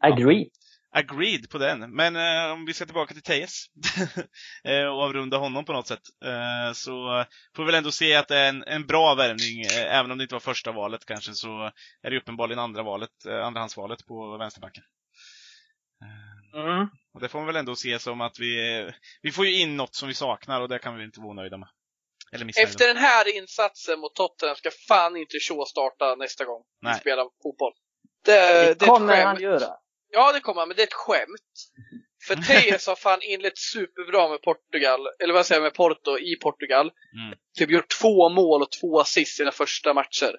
Agreed. Ja. Agreed på den. Men eh, om vi ska tillbaka till Tejes [LAUGHS] eh, och avrunda honom på något sätt. Eh, så får vi väl ändå se att det är en, en bra värvning. Eh, även om det inte var första valet kanske så är det uppenbarligen andra valet, eh, andrahandsvalet på vänsterbacken. Mm. Och det får man väl ändå se som att vi, vi får ju in något som vi saknar och det kan vi inte vara nöjda med. Eller Efter den här insatsen mot Tottenham ska fan inte Shaw starta nästa gång Nej. vi spelar fotboll. Det, det, det kommer han göra. Ja, det kommer han, men det är ett skämt. För [LAUGHS] Tejes har fan inlett superbra med Portugal, eller vad säger jag, med Porto i Portugal. Mm. Typ gjort två mål och två assist i sina första matcher.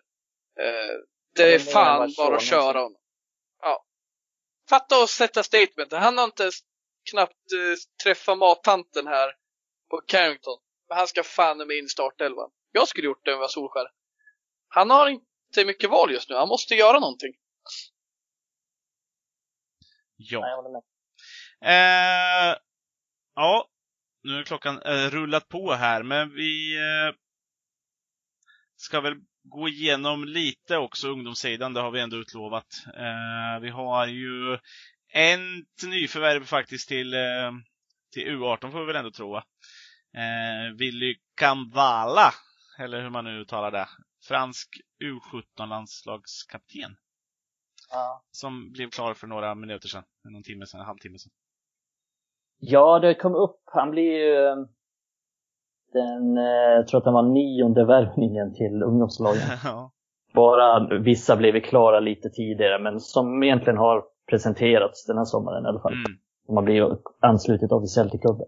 Uh, det är fan bara att köra honom. Ja fatta och sätta statement. Han har inte knappt uh, träffat mattanten här på Carrington. Men han ska fan med in i startelvan. Jag skulle gjort det om jag var Solskär. Han har inte mycket val just nu. Han måste göra någonting. Ja. Eh, ja, nu är klockan eh, rullat på här, men vi eh, ska väl gå igenom lite också ungdomssidan, det har vi ändå utlovat. Eh, vi har ju en nyförvärv faktiskt till, eh, till U18 får vi väl ändå tro. Eh, Willy Kamvala, eller hur man nu uttalar det. Fransk U17-landslagskapten. Ja. Som blev klar för några minuter sedan. Någon timme sedan, en halvtimme sedan. Ja, det kom upp. Han blir ju eh, den, eh, jag tror att det var nionde värvningen till ungdomslagen. [LAUGHS] ja. Bara vissa blev klara lite tidigare, men som egentligen har presenterats den här sommaren i alla fall. Mm. Som har blivit anslutit officiellt till klubben.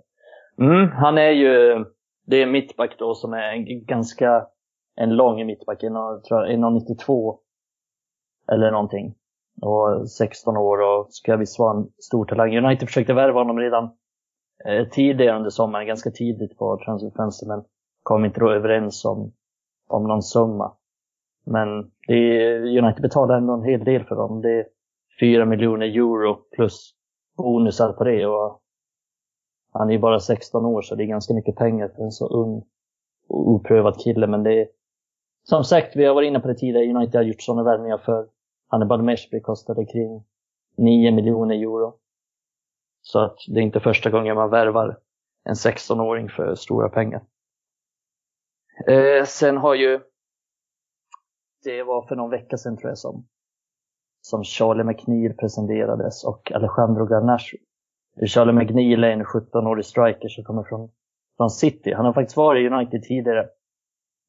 Mm, han är ju, det är mittback då som är en ganska, en lång mittback, en, jag tror jag, 1,92 eller någonting. Och 16 år och ska visst vara en stor talang. United försökte värva honom redan eh, tidigare under sommaren, ganska tidigt på transferfönstret, men kom inte då överens om, om någon summa. Men det United betalar ändå en hel del för dem. Det är 4 miljoner euro plus bonusar på det. Och han är ju bara 16 år så det är ganska mycket pengar för en så ung och oprövad kille. Men det är, som sagt, vi har varit inne på det tidigare, United har gjort sådana värvningar för Hannibal Meshby kostade kring 9 miljoner euro. Så att det är inte första gången man värvar en 16-åring för stora pengar. Eh, sen har ju, det var för någon vecka sedan tror jag som, som Charlie McNeil presenterades och Alejandro Garnacho. Charlie McNeil är en 17-årig striker som kommer från, från City. Han har faktiskt varit i United tidigare.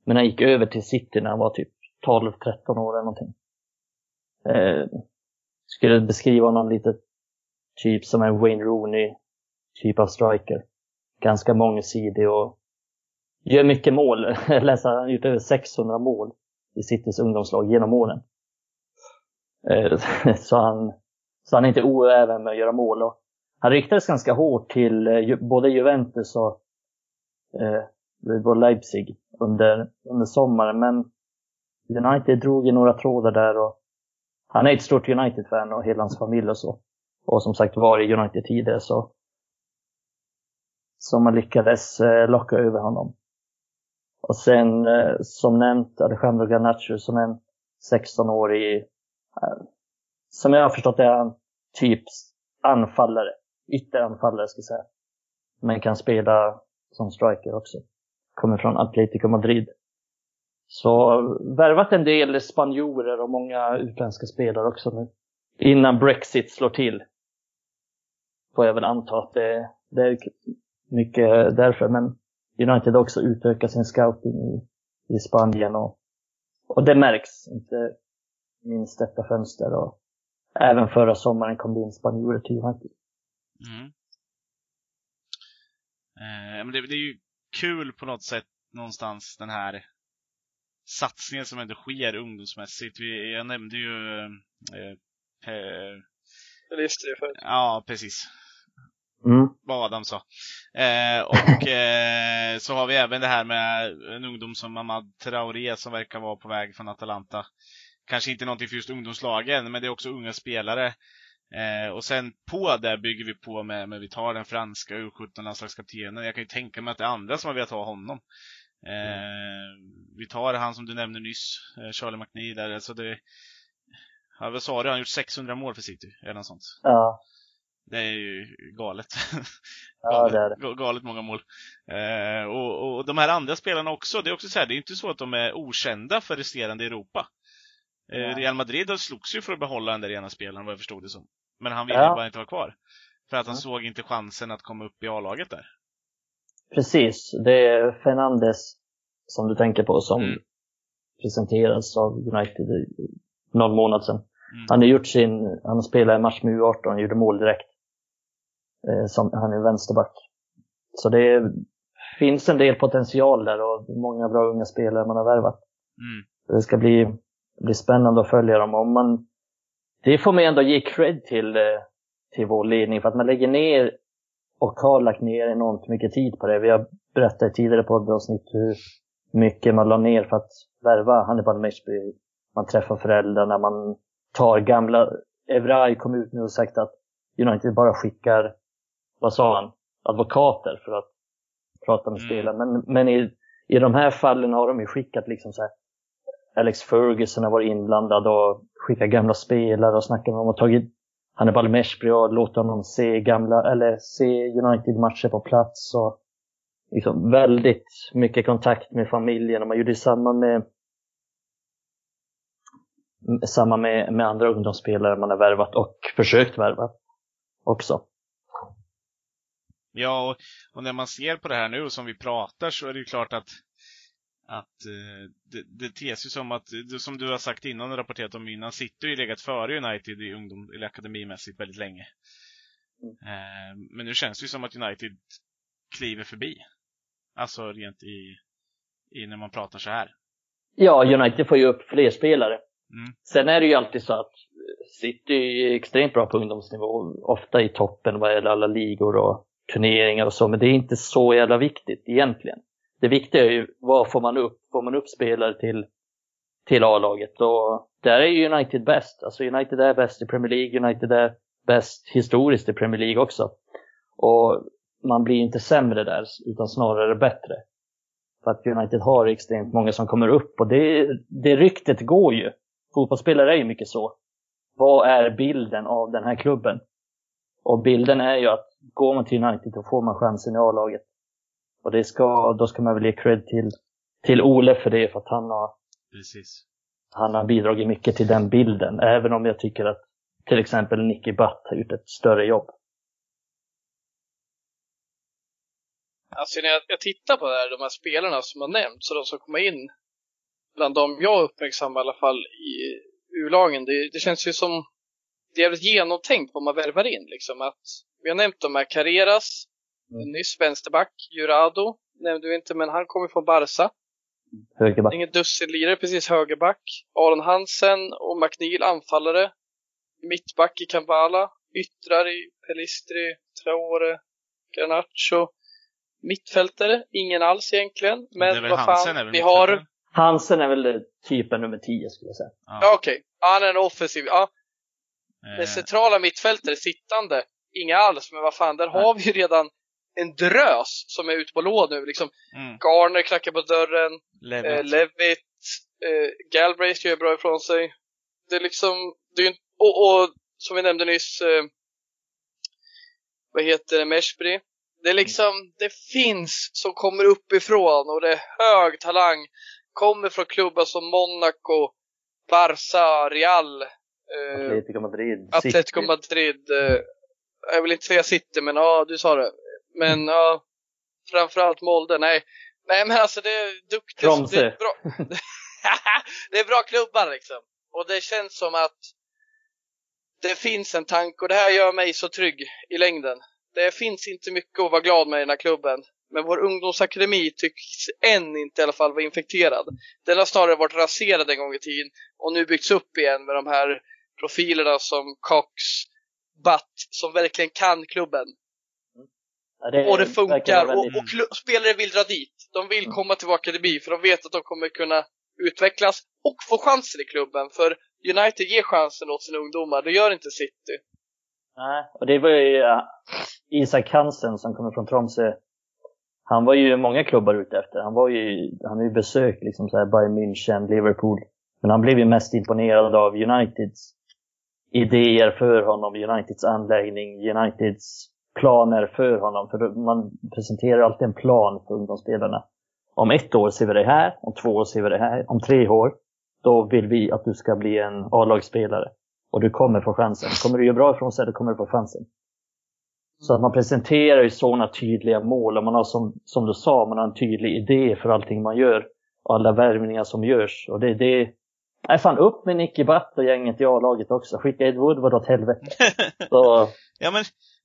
Men han gick över till City när han var typ 12-13 år eller någonting. Eh, skulle beskriva honom lite typ som en Wayne Rooney typ av striker. Ganska mångsidig och gör mycket mål. Jag [LAUGHS] läser han har gjort över 600 mål i Citys ungdomslag genom åren. Eh, [LAUGHS] så, han, så han är inte oäven med att göra mål. Och han riktades ganska hårt till eh, både Juventus och eh, Red Bull Leipzig under, under sommaren. Men United drog i några trådar där och han är ett stort United-fan och hela hans familj och så. Och som sagt var i United tidigare så som man lyckades eh, locka över honom. Och sen eh, som nämnt Alejandro Garnacho som en 16-årig, eh, som jag har förstått är han typ anfallare, ytteranfallare ska jag säga. Men kan spela som striker också. Kommer från Atletico Madrid. Så värvat en del spanjorer och många utländska spelare också nu. Innan Brexit slår till. Får jag väl anta att det, det är mycket därför. Men United har också utökat sin scouting i, i Spanien och, och det märks. Inte minst detta fönster och även förra sommaren kom det in spanjorer till United. Mm. Eh, men det, det är ju kul på något sätt någonstans den här satsningen som ändå sker ungdomsmässigt. Vi, jag nämnde ju eh, eh, det förut. Ja, precis. Mm. Vad Adam sa. Eh, och [LAUGHS] eh, så har vi även det här med en ungdom som Ahmad Traoré som verkar vara på väg från Atalanta. Kanske inte någonting för just ungdomslagen, men det är också unga spelare. Eh, och sen på det bygger vi på med, med vi tar den franska U17-landslagskaptenen. Jag kan ju tänka mig att det är andra som har velat ha honom. Eh, vi tar han som du nämnde nyss, eh, Charlie McNeil där. Alltså det, ja, vad sa du? Han har gjort 600 mål för City, eller något sånt. Ja, Det är ju galet. [LAUGHS] ja det är det. Ga- Galet många mål. Eh, och, och de här andra spelarna också, det är också så här, det är inte så att de är okända för resterande Europa. Eh. Real Madrid slogs ju för att behålla den där ena spelaren vad jag förstod det som. Men han ville Ja. ju bara inte vara kvar. För att han Mm. såg inte chansen att komma upp i A-laget där. Precis, det är Fernandes som du tänker på som Mm. presenterades av United någon månad sedan. Mm. Han har gjort sin, han spelade en match med U18 och gjorde mål direkt. Eh, som, han är vänsterback. Så det är, finns en del potential där och många bra unga spelare man har värvat. Mm. Det ska bli, bli spännande att följa dem. Om man, det får man ändå ge cred till, eh, till vår ledning för att man lägger ner och har lagt ner enormt mycket tid på det. Vi har berättat i tidigare poddavsnitt hur mycket man la ner för att värva Hannibal Meshby. Man träffar föräldrarna, man tar gamla... Evrai kom ut nu och sagt att United bara skickar, vad sa han, advokater för att prata med Mm. spelare. Men, men i, i de här fallen har de ju skickat liksom så här Alex Ferguson har varit inblandad och skickat gamla spelare och snackat med dem och tagit Hannibal Meshby och låta honom se gamla, eller se United-matcher på plats och liksom väldigt mycket kontakt med familjen och man gjorde samma med samma med, med andra ungdomsspelare man har värvat och försökt värva också. Ja, och, och när man ser på det här nu och som vi pratar så är det ju klart att att eh, det, det tes ju som att, som du har sagt innan och rapporterat om innan, City har ju legat före United i ungdom, eller akademimässigt väldigt länge. Eh, men nu känns det ju som att United kliver förbi. Alltså rent i, i när man pratar så här. Ja, United får ju upp fler spelare. Mm. Sen är det ju alltid så att City är extremt bra på ungdomsnivå, ofta i toppen vad gäller alla ligor och turneringar och så, men det är inte så jävla viktigt egentligen. Det viktiga är ju vad får man upp? Får man upp spelare till, till A-laget? Och där är ju United bäst. Alltså United är bäst i Premier League, United är bäst historiskt i Premier League också. Och man blir inte sämre där, utan snarare bättre. För att United har extremt många som kommer upp och det, det ryktet går ju. Fotbollsspelare är ju mycket så. Vad är bilden av den här klubben? Och bilden är ju att går man till United då får man chansen i A-laget. Och det ska, då ska man väl ge cred till, till Ole för det, för att han har, Precis. han har bidragit mycket till den bilden. Även om jag tycker att till exempel Nicky Butt har gjort ett större jobb. Alltså när jag, jag tittar på det här, de här spelarna som har nämnts och de som kommer in, bland de jag uppmärksammar i alla fall i U-lagen, det, det känns ju som det är jävligt genomtänkt vad man värvar in. Liksom. Att, vi har nämnt de här Carreras, Mm. nyss vänsterback, Jurado nämnde vi inte, men han kommer från Barca. Högerback. Ingen dussinlirare, precis högerback. Aron Hansen och McNeil anfallare. Mittback i Kambala. Yttrar i Pelistri, Traore, Garnacho. Mittfältare, ingen alls egentligen. Men vad Hansen är fan, väl vi har... Hansen är väl typen nummer 10 skulle jag säga. Ja. Ja, okej. Ja, han är en offensiv. Ja, Eh, men centrala mittfältare, sittande, inga alls. Men vad fan, där har vi ju redan en drös som är ute på lån nu. Liksom, mm. Garner knackar på dörren, Levitt. Eh, Levitt, eh, Galbraith gör bra ifrån sig. Det är liksom, det är ju, en- och, och som vi nämnde nyss, eh, vad heter det, Meshbri. Det är liksom, det finns som kommer uppifrån och det är hög talang. Kommer från klubbar som Monaco, Barca, Real, eh, Atletico Madrid. Atletico. Madrid. Eh, jag vill inte säga City, men ja, du sa det. Men ja, framförallt Molde. Nej, nej men alltså det är duktigt. Tromsö. Det är bra, [LAUGHS] det är bra klubbar liksom. Och det känns som att det finns en tanke och det här gör mig så trygg i längden. Det finns inte mycket att vara glad med i den här klubben. Men vår ungdomsakademi tycks än inte i alla fall vara infekterad. Den har snarare varit raserad en gång i tiden och nu byggts upp igen med de här profilerna som Cox, Butt, som verkligen kan klubben. Det Och det funkar. Och, väldigt- och klu- spelare vill dra dit. De vill Mm. komma till vår akademi för de vet att de kommer kunna utvecklas och få chansen i klubben. För United ger chansen åt sina ungdomar, det gör inte City. Nej, och det var ju ja, Isak Hansen som kommer från Tromsö. Han var ju många klubbar ute efter. Han var ju, han har ju besökt liksom så här Bayern München, Liverpool. Men han blev ju mest imponerad av Uniteds idéer för honom, Uniteds anläggning, Uniteds planer för honom. För man presenterar alltid en plan för ungdomsspelarna. Om ett år ser vi det här, om två år ser vi det här, om tre år, då vill vi att du ska bli en A-lagsspelare. Och du kommer få chansen. Kommer du göra bra ifrån sig, då kommer du få chansen. Så att man presenterar ju sådana tydliga mål och man har som, som du sa, man har en tydlig idé för allting man gör. Och alla värvningar som görs. Och det, det Nej fan upp med Nicky Butt och gänget i A-laget också. Skicka Ed Woodward åt helvete. [LAUGHS] Så, ja, men,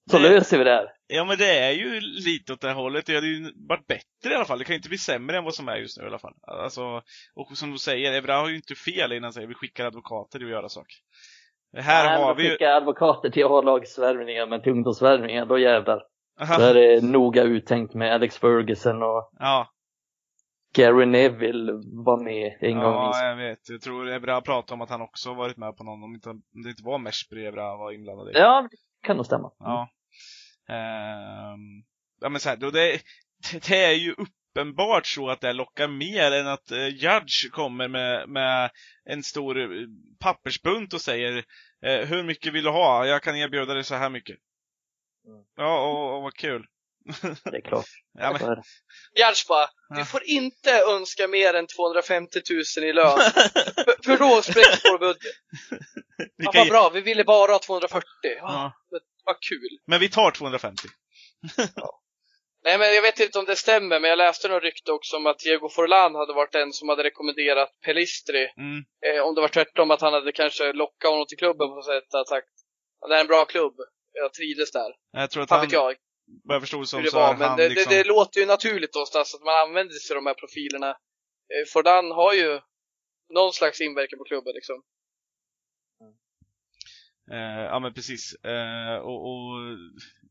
så det, löser vi det här. ja, men det är ju lite åt det hållet. Det hade ju varit bättre i alla fall. Det kan ju inte bli sämre än vad som är just nu i alla fall. Alltså, och som du säger, Evra har ju inte fel innan han säger vi skickar advokater och göra saker. Här Nej, har vi ju... skicka advokater till A-lagsvärvningar, men till ungdomsvärvningar, då jävlar. Då Aha, är det noga uttänkt med Alex Ferguson och ja, Gary Neville var med en gång. ja, jag vet. Jag tror Evra pratat om att han också varit med på någon, om, inte, om det inte var Meshbri Evra var inblandad i. Ja, det kan nog stämma. Ja. Ehm, ja men så här, då det, [LAUGHS] det är ju uppenbart så att det lockar mer än att eh, Judge kommer med, med en stor eh, pappersbunt och säger eh, hur mycket vill du ha? Jag kan erbjuda dig så här mycket. Mm. Ja, och, och vad kul. Det är klart. [LAUGHS] Ja, men. Gärds bara, du får inte önska mer än 250 000 i lön. [LAUGHS] för, för då spräcker vår budget. Ja, vad bra, vi ville bara ha 240. Ja, ja. Men, vad kul. Men vi tar 250. Nej, men jag vet inte om det stämmer, men jag läste något rykte också om att Diego Forlan hade varit den som hade rekommenderat Pelistri. Mm. Eh, om det var tvärtom, att han hade kanske lockat honom till klubben på något sätt. Att sagt, "Ja, det är en bra klubb. Jag trivdes där. Jag tror att han, vet jag vad jag förstod som det så var, men han det, liksom... det, det låter ju naturligt någonstans att man använder sig av de här profilerna. Eh, Forlan har ju någon slags inverkan på klubben liksom. Eh, ja men precis. Eh, och, och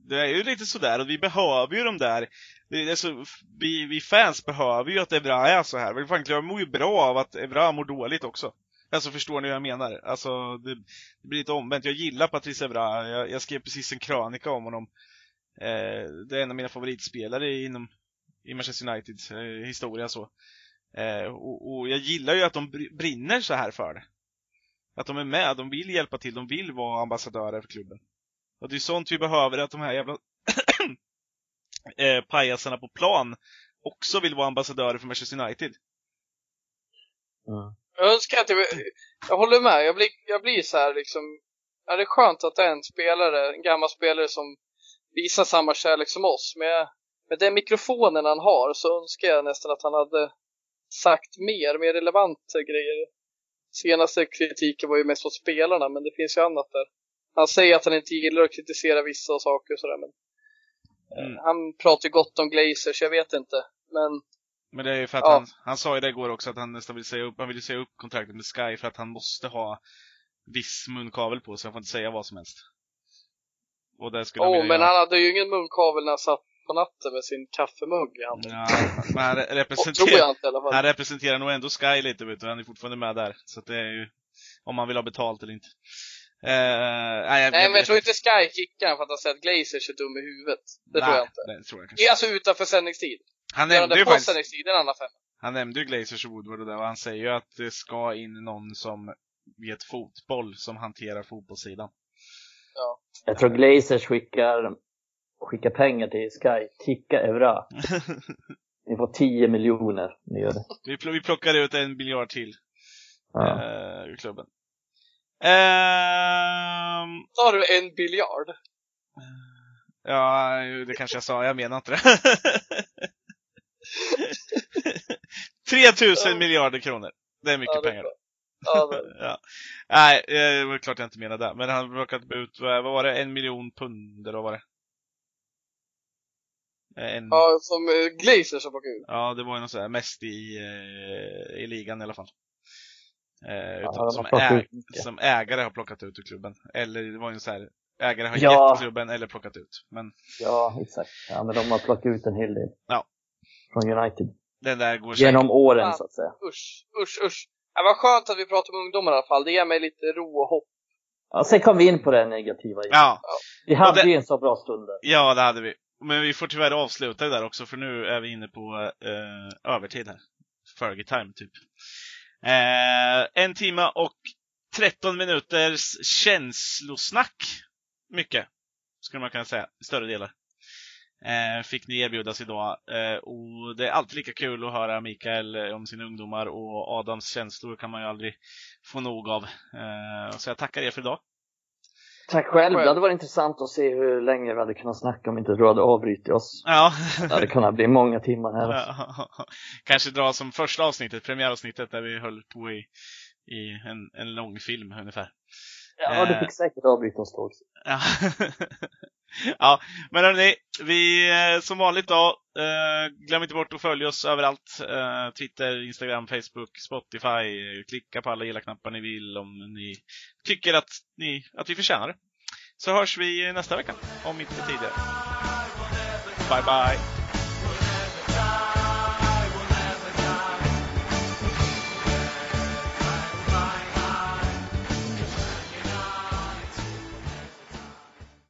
det är ju lite sådär och vi behöver ju de där. Det, det är så, vi, vi fans behöver ju att Evra är så här. Men fan, jag mår ju bra av att Evra mår dåligt också. Alltså förstår ni vad jag menar? Alltså det, det blir lite omvänt. Jag gillar Patrice Evra. Jag, jag skrev precis en krönika om honom. Eh, det är en av mina favoritspelare inom i Manchester Uniteds eh, historia så. Eh, och, och jag gillar ju att de brinner så här för det. Att de är med, de vill hjälpa till, de vill vara ambassadörer för klubben. Och det är sånt vi behöver, att de här jävla [CLEARS THROAT] eh, pajasarna på plan också vill vara ambassadörer för Manchester United. Mm. Jag önskar att jag, jag håller med, jag blir, jag blir så här liksom, ja, det är skönt att det är en spelare, en gammal spelare som visar samma kärlek som oss. Med, med den mikrofonen han har så önskar jag nästan att han hade sagt mer, mer relevanta grejer. Senaste kritiken var ju mest mot spelarna, men det finns ju annat där. Han säger att han inte gillar att kritisera vissa saker och sådär, men Mm. han pratar ju gott om Glazers, jag vet inte. Men Men det är ju för att Ja. han, han sa ju det igår också att han nästan vill säga upp, han vill säga upp kontraktet med Sky för att han måste ha viss munkavel på sig, han får inte säga vad som helst. Och det skulle han vilja men göra. han hade ju ingen munkavel när han satt på natten med sin kaffemugg i handen. Ja, men han representerar, inte i alla fall. han representerar nog ändå Sky lite vet du, han är fortfarande med där. Så det är ju, om man vill ha betalt eller inte. Eh, nej, jag, Nej, men jag tror inte Sky kickar han för att han säger att Glazers är dum i huvudet. Det tror jag inte. Nej, det tror jag Det är kanske. alltså utanför sändningstid. Han han nämnde ju faktiskt, sändningstid, det är en annan femma. han nämnde ju Glazers och Woodward och det och han säger ju att det ska in någon som vet fotboll, som hanterar fotbollssidan. Jag tror Glazers skickar, skickar pengar till Sky. Kicka Evra. [LAUGHS] Ni får 10 miljoner. Ni gör det. vi, pl- vi plockar ut en biljard till Ja. eh, ur klubben. Så har du en biljard. ja, det kanske jag sa, jag menar inte det. [LAUGHS] 3000 miljarder kronor. Det är mycket Ja, det är pengar. Ja, men, [LAUGHS] Ja. Nej, eh, det var klart jag inte menade det. Men han har plockat ut, vad var det, en miljon pund eller vad var det? Eh, En, ja. ja, som eh, Glazers har plockat ut. det var ju något sådär, mest i, eh, i ligan i alla fall. Eh, Ja, som, äg, som ägare har plockat ut ur klubben. Eller det var ju så här, ägare har Ja. gett klubben eller plockat ut. Men Ja, exakt. Ja, men de har plockat ut en hel del. Ja. Från United. den där går säkert. Genom åren Fan. så att säga. Usch, usch, usch. Ja, vad skönt att vi pratar om ungdomar i alla fall. Det ger mig lite ro och hopp. Ja, sen kom vi in på det negativa igen. Ja, Vi hade det- ju en så bra stund där. ja, det hade vi. Men vi får tyvärr avsluta det där också för nu är vi inne på eh, övertid här. Fergie time typ. Eh, en timme och 13 minuters känslosnack. Mycket, skulle man kunna säga, i större delar. Eh, fick ni erbjudas idag. Eh, och det är alltid lika kul att höra Mikael eh, om sina ungdomar och Adams känslor kan man ju aldrig få nog av. Eh, så jag tackar er för idag. Tack själv. Det hade varit intressant att se hur länge vi hade kunnat snacka om inte du hade avbrutit oss. Ja. [LAUGHS] Det hade kunnat bli många timmar här. Ja, Kanske dra som första avsnittet, premiäravsnittet, där vi höll på i, i en, en lång film ungefär. Ja, du Eh. fick säkert avbryta oss då. Ja, [LAUGHS] ja men hörni, vi eh, som vanligt då, eh, glöm inte bort att följa oss överallt. Eh, Twitter, Instagram, Facebook, Spotify. Klicka på alla gilla-knappar ni vill om ni tycker att, ni, att vi förtjänar det. Så hörs vi nästa vecka, om inte tidigare. Bye bye!